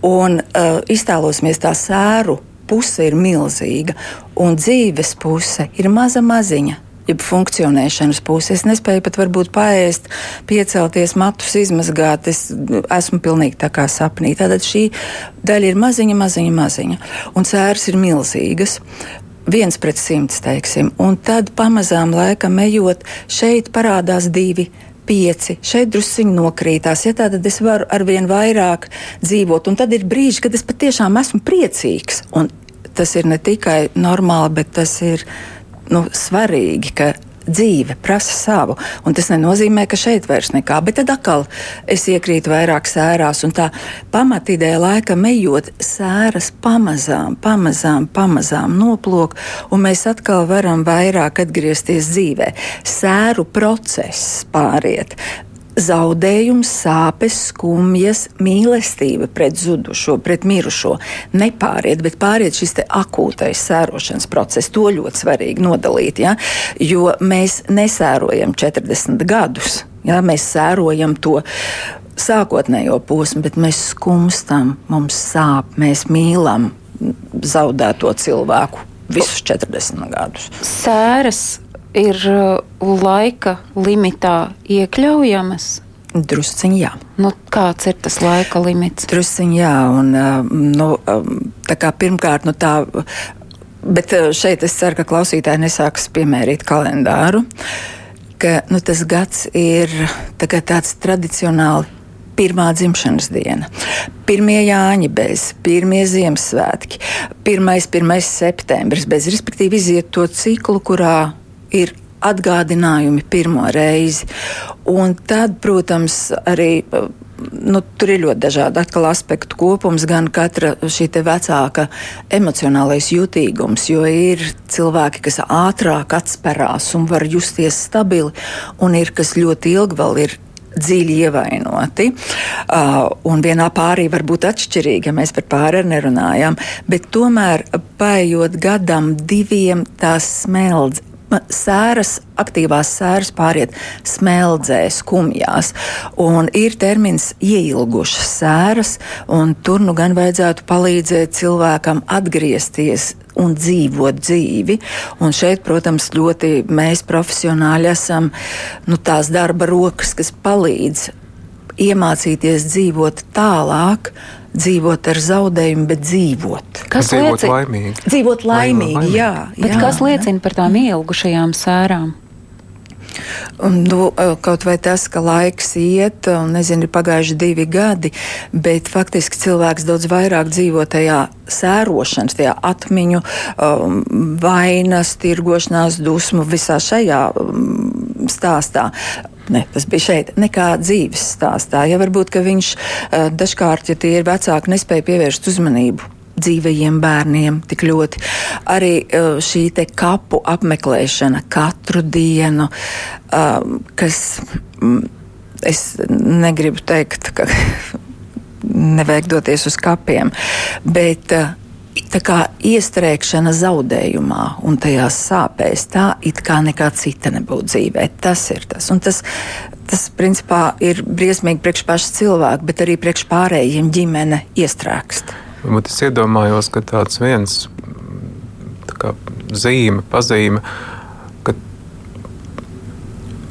Un uh, iztēlosimies tā sēru puse ir milzīga, un dzīves puse ir maza maziņa. Jeb funkcionēšanas puse. Es nespēju pat varbūt paēst, piecelties, matus izmazgāt. Es esmu pilnīgi tā kā sapnī. Tātad šī daļa ir maziņa, maziņa, maziņa. Un sēras ir milzīgas viens pret simts, teiksim, un tad pamazām laikam ejot, šeit parādās divi, pieci, šeit druskuļi nokrītās. Ja tā tad es varu arvien vairāk dzīvot, un tad ir brīži, kad es patiešām esmu priecīgs. Un tas ir ne tikai normāli, bet tas ir nu, svarīgi, ka dzīve prasa savu. Un tas nenozīmē, ka šeit vairs nekā, bet tad atkal es iekrītu vairāk sērās. Un tā pamatīdēja laikam ejot, sēras pamazām, pamazām, pamazām noplūk, un mēs atkal varam vairāk atgriezties dzīvē. Sēru process pāriet zaudējums, sāpes, skumjas, mīlestība pret zudušo, pret mirušo nepāriet, bet pāriet šis akūtais sērošanas process. To ļoti svarīgi nodalīt, ja? jo mēs nesērojam 40 gadus. Ja? Mēs sērojam to sākotnējo posmu, bet mēs skumstam, mums sāp, mēs mīlam zaudēto cilvēku visus 40 gadus. Sēras ir uh, laika limitā iekļaujamas? Drusciņā, jā. Nu, kāds ir tas laika limits? Drusciņā, jā. Un, uh, nu, um, tā kā pirmkārt, nu tā. Bet šeit es ceru, ka klausītāji nesāks piemērīt kalendāru, ka nu, tas gads ir tā tāds tradicionāli pirmā dzimšanas diena, pirmie Jāņa bez, pirmie Ziemassvētki, 1. 1. septembris bez, respektīvi iziet to ciklu, kurā ir atgādinājumi pirmo reizi. Un tad, protams, arī. Nu, tur ir ļoti dažādi atkal aspektu kopums, gan katra šī vecāka emocionālais jutīgums, jo ir cilvēki, kas ātrāk atsperās un var justies stabili, un ir kas ļoti ilgi vēl ir dziļi ievainoti. Uh, un vienā pārī var būt atšķirīga, ja mēs par pāri nerunājam, bet tomēr paiet gadam, diviem tās smeldz. Sēras, aktīvās sēras pāriet smeldzē, skumjās. Un ir termins ieilgušas sēras, un tur nu gan vajadzētu palīdzēt cilvēkam atgriezties un dzīvot dzīvi. Un šeit, protams, ļoti mēs profesionāļi esam nu, tās darba rokas, kas palīdz iemācīties dzīvot tālāk, dzīvot ar zaudējumu, bet dzīvot. Kas dzīvot liecina? laimīgi? Dzīvot laimīgi, laimīgi. jā. Bet jā, kas liecina par tām ielgušajām sērām? Un, nu, kaut vai tas, ka laiks iet, un nezinu, ir pagājuši divi gadi, bet faktiski cilvēks daudz vairāk dzīvo tajā sērošanas, tajā atmiņu, um, vainas, tirgošanās, dusmu, visā šajā um, stāstā. Ne, tas bija šeit, nekā dzīves stāstā. Ja varbūt viņš uh, dažkārt, ja tie ir vecāki, nespēja pievērst uzmanību dzīvajiem bērniem tik ļoti. Arī uh, šī kapu apmeklēšana katru dienu, uh, kas mm, es negribu teikt, ka nevajag doties uz kapiem, bet tā kā iestrēgšana zaudējumā un tajās sāpēs, tā it kā nekā cita nebūtu dzīvē. Tas ir tas. Un tas, tas principā ir briesmīgi priekš paša cilvēka, bet arī priekš pārējiem ģimene iestrēgst. Varbūt es iedomājos, ka tāds viens tā kā, zīme, pazīme, ka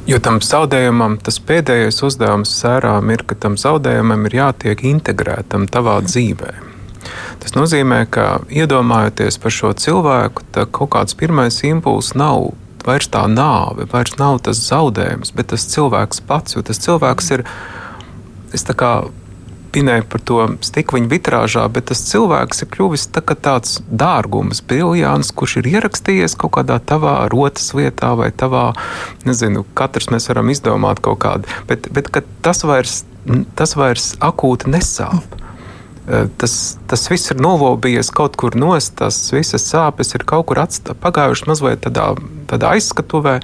Jo tam zaudējumam, tas pēdējais uzdevums sērām ir, ka tam zaudējumam ir jātiek integrētam tavā dzīvē. Tas nozīmē, ka iedomājoties par šo cilvēku, kaut kāds pirmais impulss nav vairs tā nāve, vairs nav tas zaudējums, bet tas cilvēks pats, jo tas cilvēks ir. Es tā kā minēju par to stikliņu vitrāžā, bet tas cilvēks ir kļuvis tā tāds dārgums, briljants, kurš ir ierakstījies kaut kādā tavā rotas vietā vai tavā, nezinu, katrs mēs varam izdomāt kaut kādu, bet, bet tas, vairs, tas vairs akūti nesāp. Eh, tas, tas viss ir novobies kaut kur nost, tas visas sāpes ir kaut kur pagājušas mazliet tādā, tādā aizskatuvē,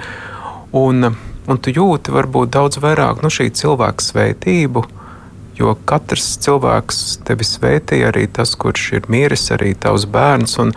un, un tu jūti varbūt daudz vairāk nu, šī cilvēka svētību, Jo katrs cilvēks tevi svētī, arī tas, kurš ir miris, arī tavs bērns. Un,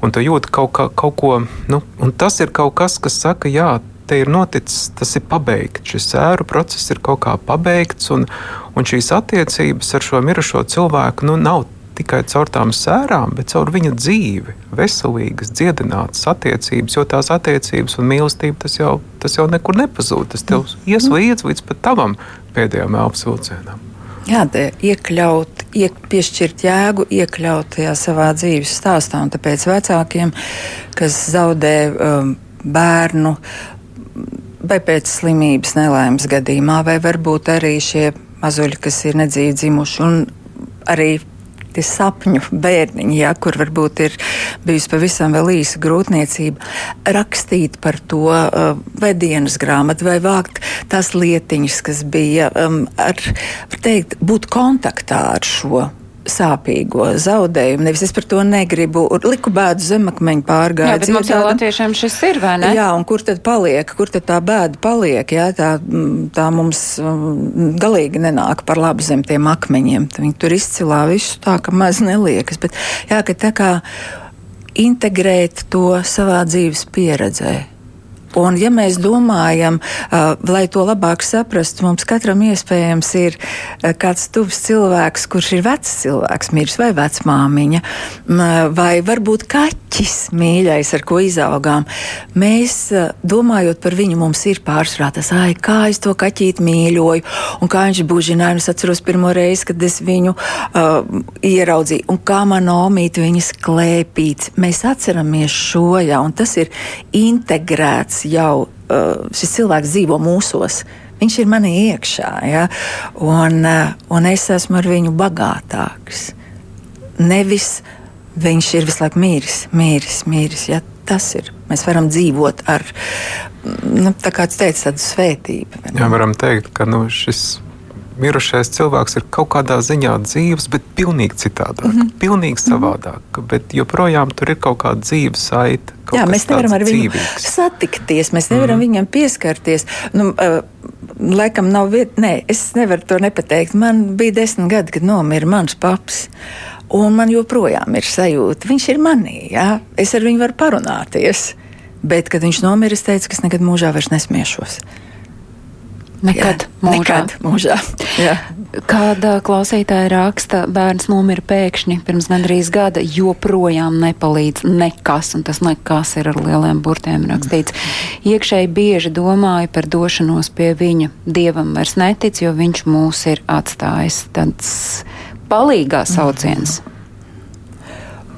un tu jūti kaut, kā, kaut ko, nu, un tas ir kaut kas, kas saka, jā, te ir noticis, tas ir pabeigts. Šis sēru process ir kaut kā pabeigts, un, un šīs attiecības ar šo mirušo cilvēku nu, nav tikai caur tām sērām, bet caur viņa dzīvi, veselīgas, dziedinātas attiecības, jo tās attiecības un mīlestība tas jau, tas jau nekur nepazūd. Tas tev ies līdz līdz pat tavam pēdējām elpas vilcienam. Jā, iekļaut, iek, piešķirt jēgu, iekļaut tajā savā dzīves stāstā. Un tāpēc vecākiem, kas zaudē um, bērnu vai pēc slimības nelaimes gadījumā, vai varbūt arī šie mazuļi, kas ir nedzīvi dzimuši, un arī tie sapņu bērniņi, ja, kur varbūt ir bijusi pavisam vēl īsa grūtniecība, rakstīt par to uh, vai dienas grāmatu, vai vākt tās lietiņas, kas bija, um, ar, teikt, būt kontaktā ar šo sāpīgo zaudējumu. Nevis es par to negribu. Liku bēdu zemakmeņu pārgājienu. Jā, bet mums jau latviešiem šis ir, vai ne? Jā, un kur tad paliek? Kur tad tā bēda paliek? Jā, tā, tā mums galīgi nenāk par labu zem tiem akmeņiem. Viņi tur izcilā visu tā, ka maz neliekas. Bet jā, ka tā kā integrēt to savā dzīves pieredzē. Un, ja mēs domājam, uh, lai to labāk saprastu, mums katram iespējams ir uh, kāds tuvs cilvēks, kurš ir vecs cilvēks, miris vai vecmāmiņa, vai varbūt kaķis mīļais, ar ko izaugām. Mēs, uh, domājot par viņu, mums ir pārsvarā tas, ai, kā es to kaķīti mīļoju, un kā viņš bužināja. Es atceros pirmo reizi, kad es viņu uh, ieraudzīju, un kā man omīti viņas klēpīts. Mēs atceramies šo, jā, un tas ir integrēts jau uh, šis cilvēks dzīvo mūsos. Viņš ir manī iekšā, ja? un, uh, un es esmu ar viņu bagātāks. Nevis viņš ir visu laiku mīris, mīris, mīris. Ja? Tas ir. Mēs varam dzīvot ar, nu, tā kā teica, tādu svētību. Jā, varam teikt, ka nu, šis mirušais cilvēks ir kaut kādā ziņā dzīves, bet pilnīgi citādāk, mm -hmm. pilnīgi mhm. savādāk. Mm -hmm. Bet joprojām tur ir kaut kāda dzīves saite. Jā, mēs nevaram ar viņu dzīvīgs. satikties, mēs nevaram mm viņam pieskarties. Nu, uh, laikam nav vieta. Nē, es nevaru to nepateikt. Man bija desmit gadi, kad nomira mans paps. Un man joprojām ir sajūta, viņš ir manī. Jā? Es ar viņu varu parunāties. Bet, kad viņš nomira, es teicu, ka es nekad mūžā vairs nesmiešos. Nekad mūžā. Nekad mūžā. Jā. Kāda klausītāja raksta, bērns nomira pēkšņi pirms gandrīz gada, joprojām nepalīdz nekas, un tas nekas ir ar lieliem burtiem rakstīts. Iekšēji bieži domāju par došanos pie viņa. Dievam vairs netic, jo viņš mūs ir atstājis. Tāds palīgā sauciens.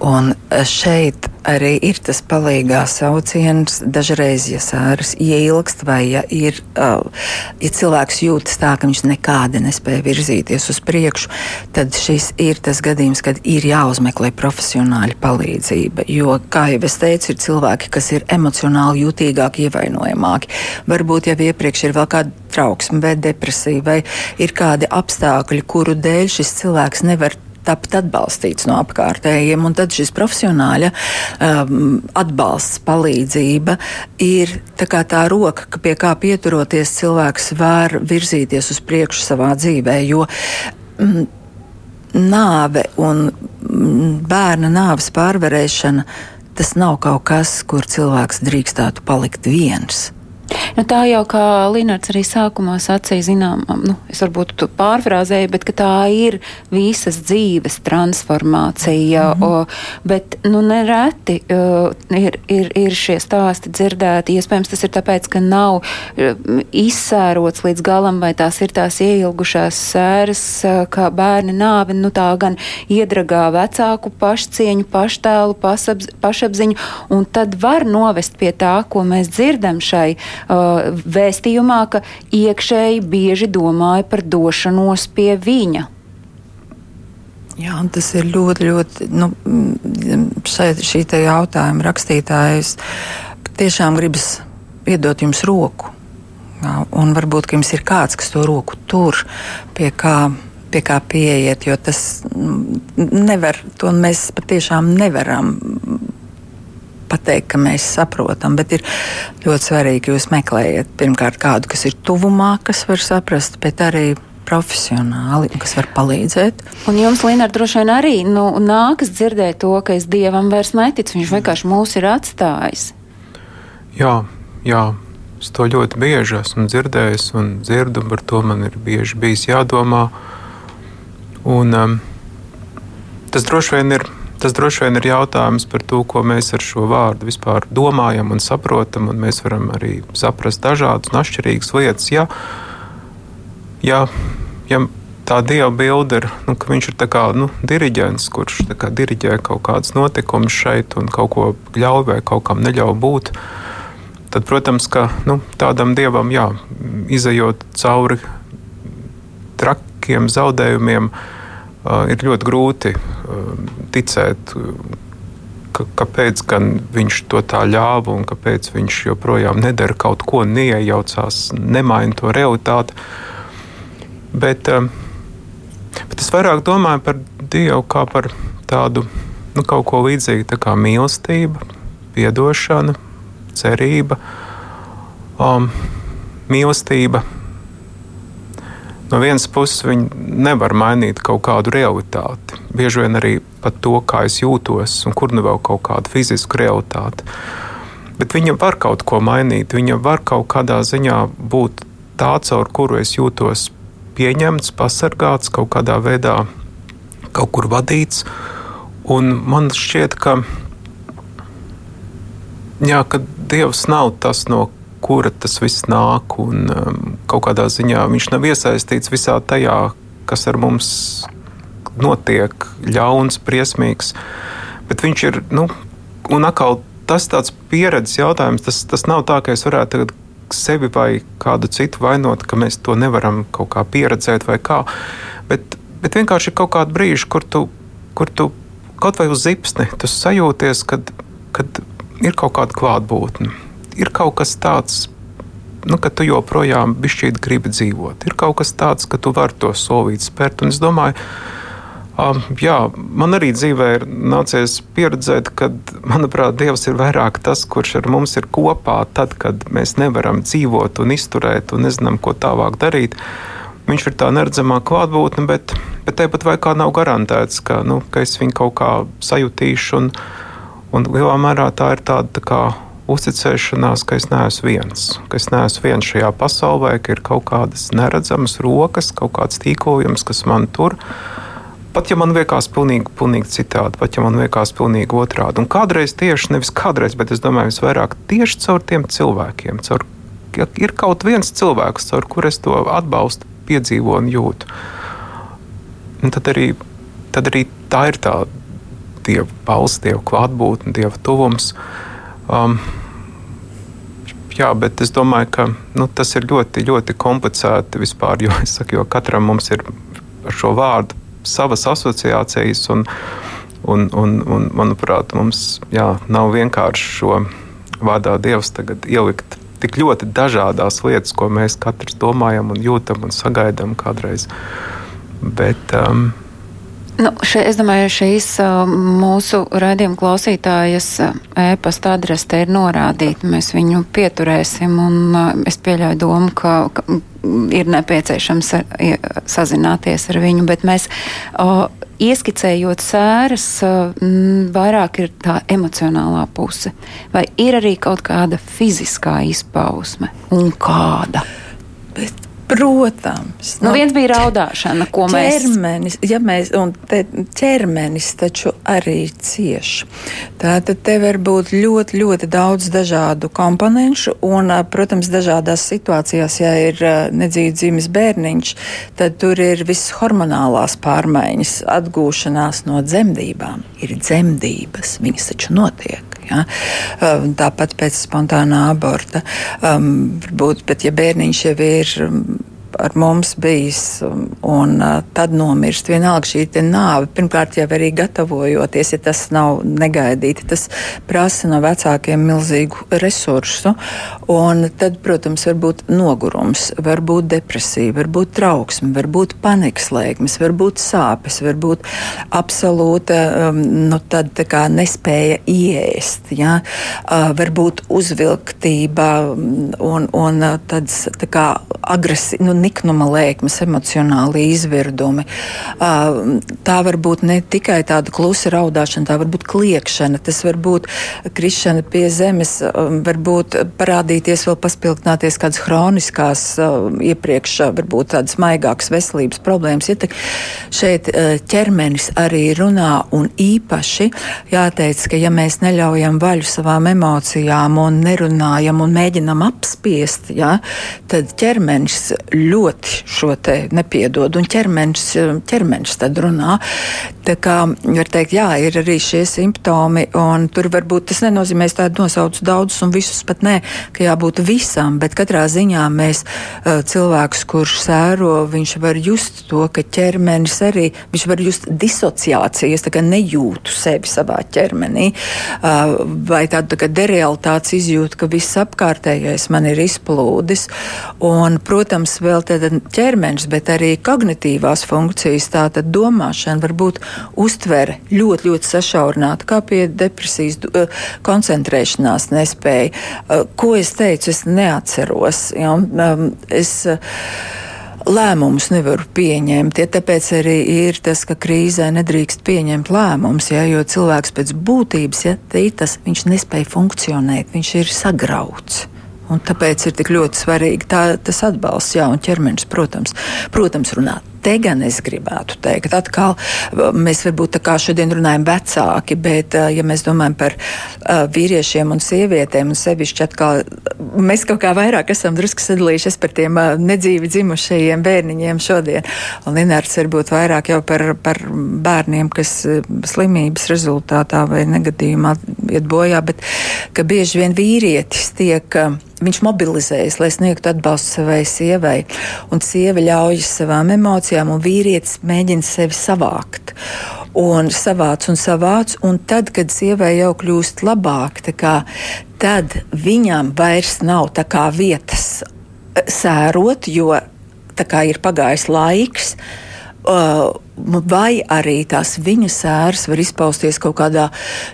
Un šeit arī ir tas palīgā sauciens. Dažreiz, ja sāras ieilgst, vai ja, ir, uh, ja cilvēks jūtas tā, ka viņš nekādi nespēja virzīties uz priekšu, tad šis ir tas gadījums, kad ir jāuzmeklē profesionāļa palīdzība. Jo, kā jau es teicu, ir cilvēki, kas ir emocionāli jutīgāki, ievainojamāki. Varbūt jau iepriekš ir vēl kāda trauksme vai depresija, vai ir kādi apstākļi, kuru dēļ šis cilvēks nevar tapt atbalstīts no apkārtējiem. Un tad šis profesionāļa um, atbalsts, palīdzība ir tā, tā roka, ka pie kā pieturoties cilvēks var virzīties uz priekšu savā dzīvē. Jo, mm, Nāve un mm, bērna nāves pārvarēšana tas nav kaut kas, kur cilvēks drīkstētu palikt viens. Nu, tā jau kā Linards arī sākumā sacīja, zinām, nu, es varbūt pārfrāzēju, bet tā ir visas dzīves transformācija. Mm -hmm. o, bet nu, nereti uh, ir, ir, ir šie stāsti dzirdēti. Iespējams, tas ir tāpēc, ka nav uh, izsērots līdz galam, vai tās ir tās ieilgušās sēras, uh, kā bērni nāvi, nu tā gan iedragā vecāku pašcieņu, paštēlu, pasapz, pašapziņu, un tad var novest pie tā, ko mēs dzirdam šai uh, vēstījumā, ka iekšēji bieži domāja par došanos pie viņa. Jā, tas ir ļoti, ļoti. Nu, šeit, šī jautājuma rakstītājs tiešām gribas iedot jums roku. Jā, un varbūt jums ir kāds, kas to roku tur, pie kā, pie kā pieiet, jo tas nevar, to mēs patiešām nevaram pateikt, ka mēs saprotam, bet ir ļoti svarīgi, ka jūs meklējat pirmkārt kādu, kas ir tuvumā, kas var saprast, bet arī profesionāli, kas var palīdzēt. Un jums, Līna, droši vien arī nu, nākas dzirdēt to, ka es dievam vairs neticu. Viņš vienkārši mūs ir atstājis. Jā, jā. Es to ļoti bieži esmu dzirdējis un dzirdu, par to man ir bieži bijis jādomā. Un, um, tas droši vien ir Tas droši vien ir jautājums par to, ko mēs ar šo vārdu vispār domājam un saprotam. Un mēs varam arī saprast dažādas un atšķirīgas lietas. Ja, ja, ja tā dieva bilde ir, nu, ka viņš ir kā, nu, diriģents, kurš kā, diriģē kaut kādas notikumus šeit un kaut ko ļauj vai kaut kam neļauj būt, tad, protams, ka nu, tādam dievam, jā, izējot cauri trakiem zaudējumiem, ir ļoti grūti ticēt, ka, kāpēc viņš to tā ļāva un kāpēc viņš joprojām nedara kaut ko, neiejaucās, nemaina to realitāti. Bet, bet es vairāk domāju par Dievu kā par tādu nu, kaut ko līdzīgu tā kā mīlestība, atdošana, cerība, um, mīlestība no vienas puses viņi nevar mainīt kaut kādu realitāti. Bieži vien arī pat to, kā es jūtos, un kur nu vēl kaut kādu fizisku realitāti. Bet viņa var kaut ko mainīt, viņa var kaut kādā ziņā būt tā, caur kuru es jūtos pieņemts, pasargāts, kaut kādā veidā kaut kur vadīts. Un man šķiet, ka, jā, ka Dievs nav tas, no kura tas viss nāk. Un, um, kaut kādā ziņā viņš nav iesaistīts visā tajā, kas ar mums notiek, ļauns, briesmīgs. Bet viņš ir, nu, un atkal tas tāds pieredzes jautājums. Tas, tas nav tā, ka es varētu tagad sevi vai kādu citu vainot, ka mēs to nevaram kaut kā pieredzēt vai kā. Bet, bet vienkārši ir kaut kāda brīža, kur tu, kur tu kaut vai uz zipsni, tu sajūties, kad, kad ir kaut kāda klātbūtne ir kaut kas tāds, nu, ka tu joprojām bišķīt gribi dzīvot. Ir kaut kas tāds, ka tu vari to solīt spērt. Un es domāju, Um, jā, man arī dzīvē ir nācies pieredzēt, ka, manuprāt, Dievs ir vairāk tas, kurš ar mums ir kopā, tad, kad mēs nevaram dzīvot un izturēt un nezinām, ko tālāk darīt. Viņš ir tā neredzamā klātbūtne, bet, bet tāpat vai kā nav garantēts, ka, nu, ka es viņu kaut kā sajutīšu. Un, un lielā mērā tā ir tāda tā kā uzticēšanās, ka es neesmu viens, ka es neesmu viens šajā pasaulē, ka ir kaut kādas neredzamas rokas, kaut kāds tīklojums, kas man tur Pat ja man liekas pilnīgi, pilnīgi citādi, pat ja man liekas pilnīgi otrādi. Un kādreiz tieši, nevis kādreiz, bet es domāju, visvairāk tieši caur tiem cilvēkiem, caur, ja ir kaut viens cilvēks, caur kur es to atbalstu, piedzīvoju un jūtu. Un tad, arī, tad arī tā ir tā dieva balss, dieva klātbūtne, dieva tuvums. Um, jā, bet es domāju, ka nu, tas ir ļoti, ļoti komplicēti vispār, jo, saku, jo katram mums ir ar šo vārdu savas asociācijas. Un, un, un, un, manuprāt, mums jā, nav vienkārši šo vārdā Dievs ielikt tik ļoti dažādas lietas, ko mēs katrs domājam, un jūtam un sagaidām kādreiz. Bet, um, Nu, še, es domāju, šīs uh, mūsu raidījuma klausītājas e-pasta adrese te ir norādīta. Mēs viņu pieturēsim, un es pieļauju domu, ka, ka ir nepieciešams ar, sazināties ar viņu, bet mēs uh, ieskicējot sēras, uh, vairāk ir tā emocionālā puse. Vai ir arī kaut kāda fiziskā izpausme un kāda? Bet Protams. Nu, nu, viens bija raudāšana, ko ķermenis, mēs. Ja mēs un ķermenis taču arī cieš. Tātad te var būt ļoti, ļoti daudz dažādu komponentu, un, protams, dažādās situācijās, ja ir nedzīvi dzimis bērniņš, tad tur ir visas hormonālās pārmaiņas, atgūšanās no dzemdībām. Ir dzemdības, viņas taču notiek. Ja? Tāpat pēc spontānā aborta. Um, varbūt, bet ja bērniņš jau ir ar mums bijis um, un uh, tad nomirst. Vienalga šī nāve, pirmkārt jau arī gatavojoties, ja tas nav negaidīti, tas prasa no vecākiem milzīgu resursu. Un tad, protams, var būt nogurums, var būt depresija, var būt trauksme, var būt panikas lēkmes, var būt sāpes, var būt absolūta um, nu, tad, kā, nespēja iest, ja? uh, var būt uzvilktība um, un, un uh, tāds tā kā agresija. Nu, niknuma lēkmes, emocionāli izvirdumi. Tā var būt ne tikai tāda klusa raudāšana, tā var būt kliekšana, tas var būt krišana pie zemes, var būt parādīties vēl paspilgtināties kādas hroniskās, iepriekš varbūt tādas maigākas veselības problēmas. Ja šeit ķermenis arī runā un īpaši jāteic, ka ja mēs neļaujam vaļu savām emocijām un nerunājam un mēģinam apspiest, ja, tad ķermenis ļoti šo te nepiedod, un ķermenis, ķermenis tad runā. Tā kā var teikt, jā, ir arī šie simptomi, un tur varbūt tas nenozīmē, es tādu nosaucu daudzus un visus pat nē, ka jābūt visam, bet katrā ziņā mēs cilvēks, kurš sēro, viņš var just to, ka ķermenis arī, viņš var just disociācijas, tā kā nejūtu sevi savā ķermenī, vai tādu tā kā derealitātes izjūtu, ka viss apkārtējais man ir izplūdis, un, protams, vēl vēl ķermenis, bet arī kognitīvās funkcijas, tātad domāšana, varbūt uztvere ļoti, ļoti sašaurināta, kā pie depresijas, eh, koncentrēšanās nespēja. Eh, ko es teicu, es neatceros. Ja? Um, es, eh, lēmumus nevaru pieņemt. Ja tāpēc arī ir tas, ka krīzē nedrīkst pieņemt lēmumus, ja, jo cilvēks pēc būtības, ja tas, viņš nespēja funkcionēt, viņš ir sagrauts. Un tāpēc ir tik ļoti svarīgi tā, tas atbalsts, jā, un ķermenis, protams, protams runā te gan es gribētu teikt, atkal mēs varbūt tā kā šodien runājam vecāki, bet ja mēs domājam par uh, vīriešiem un sievietēm, un sevišķi atkal mēs kaut kā vairāk esam drusku sadalījušies par tiem uh, nedzīvi dzimušajiem bērniņiem šodien. Un Linārds varbūt vairāk jau par, par bērniem, kas slimības rezultātā vai negadījumā iet bojā, bet ka bieži vien vīrietis tiek. Viņš mobilizējas, lai sniegtu atbalstu savai sievai, un sieva ļaujas savām emocijām, un vīrietis mēģina sevi savākt. Un savāc un savāc, un tad, kad sievai jau kļūst labāk, kā, tad viņam vairs nav tā kā vietas eh, sērot, jo tā kā ir pagājis laiks. Uh, vai arī tās viņa sēras var izpausties kaut kādā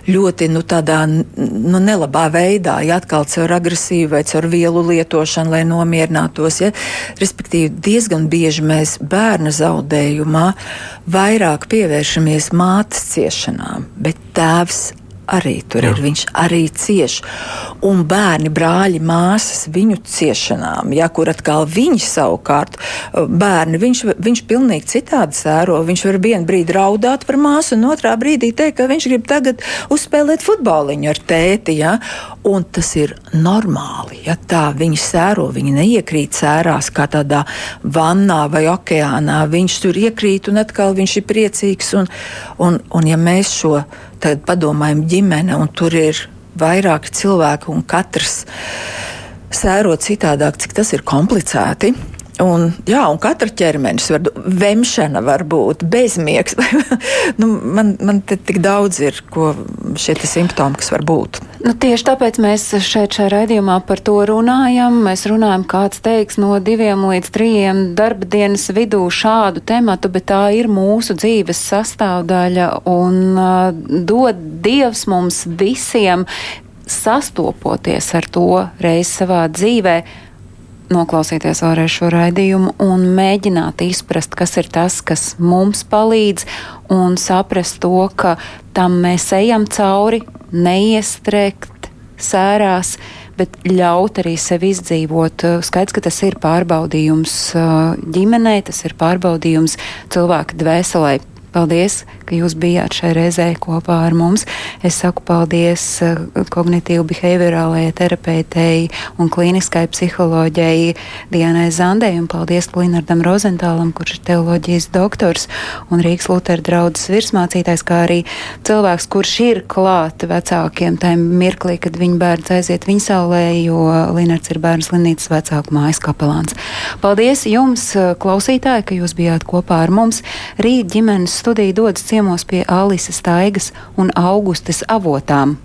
ļoti nu, tādā, nu, nelabā veidā, ja atkal caur agresīvu vai caur vielu lietošanu, lai nomierinātos. Ja? Respektīvi, diezgan bieži mēs bērna zaudējumā vairāk pievēršamies mātes ciešanām, bet tēvs arī tur Jā. ir. Viņš arī cieš. Un bērni, brāļi, māsas viņu ciešanām, ja kur atkal viņi savukārt, bērni, viņš, viņš pilnīgi citādi sēro. Viņš var vienu brīdi raudāt par māsu, un otrā brīdī teikt, ka viņš grib tagad uzspēlēt futboliņu ar tēti. Ja? Un tas ir normāli. Ja tā viņi sēro, viņi neiekrīt sērās kā tādā vannā vai okeānā. Viņš tur iekrīt un atkal viņš ir priecīgs. Un, un, un ja mēs šo Tad padomājam, ģimene, un tur ir vairāki cilvēki, un katrs sēro citādāk, cik tas ir komplicēti. Un, jā, un katra ķermenis var būt, vemšana var būt, bezmiegs. nu, man, man te tik daudz ir, šie simptomi, kas var būt. Nu, tieši tāpēc mēs šeit šajā raidījumā par to runājam. Mēs runājam, kāds teiks no diviem līdz trījiem darba dienas vidū šādu tematu, bet tā ir mūsu dzīves sastāvdaļa un uh, dod Dievs mums visiem sastopoties ar to reiz savā dzīvē noklausīties vēlreiz šo raidījumu un mēģināt izprast, kas ir tas, kas mums palīdz, un saprast to, ka tam mēs ejam cauri, neiestrēgt sērās, bet ļaut arī sev izdzīvot. Skaidrs, ka tas ir pārbaudījums ģimenei, tas ir pārbaudījums cilvēka dvēselē. Paldies, ka jūs bijāt šai reizē kopā ar mums. Es saku paldies uh, kognitīvu behaviorālajai terapeitei un klīniskai psiholoģijai Dianai Zandei un paldies Linardam Rozentālam, kurš ir teoloģijas doktors un Rīgas Lutera draudzes virsmācītājs, kā arī cilvēks, kurš ir klāt vecākiem tajā mirklī, kad viņa bērns aiziet viņa saulē, jo Linards ir bērns Linītas vecāku mājas kapelāns. Paldies jums, klausītāji, ka jūs bijāt kopā ar mums. Rīt ģimenes studija dodas ciemos pie Alises Taigas un Augustes avotām.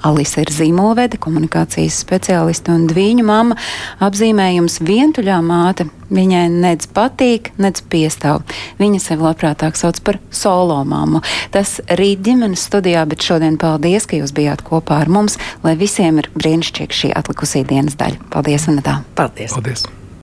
Alise ir zīmolvede, komunikācijas speciāliste un viņu mamma. Apzīmējums vientuļā māte. Viņai nedz patīk, nedz piestāv. Viņa sevi labprātāk sauc par solo mammu. Tas rīt ģimenes studijā, bet šodien paldies, ka jūs bijāt kopā ar mums, lai visiem ir brīnišķīga šī atlikusī dienas daļa. Paldies, un tā. Paldies! paldies.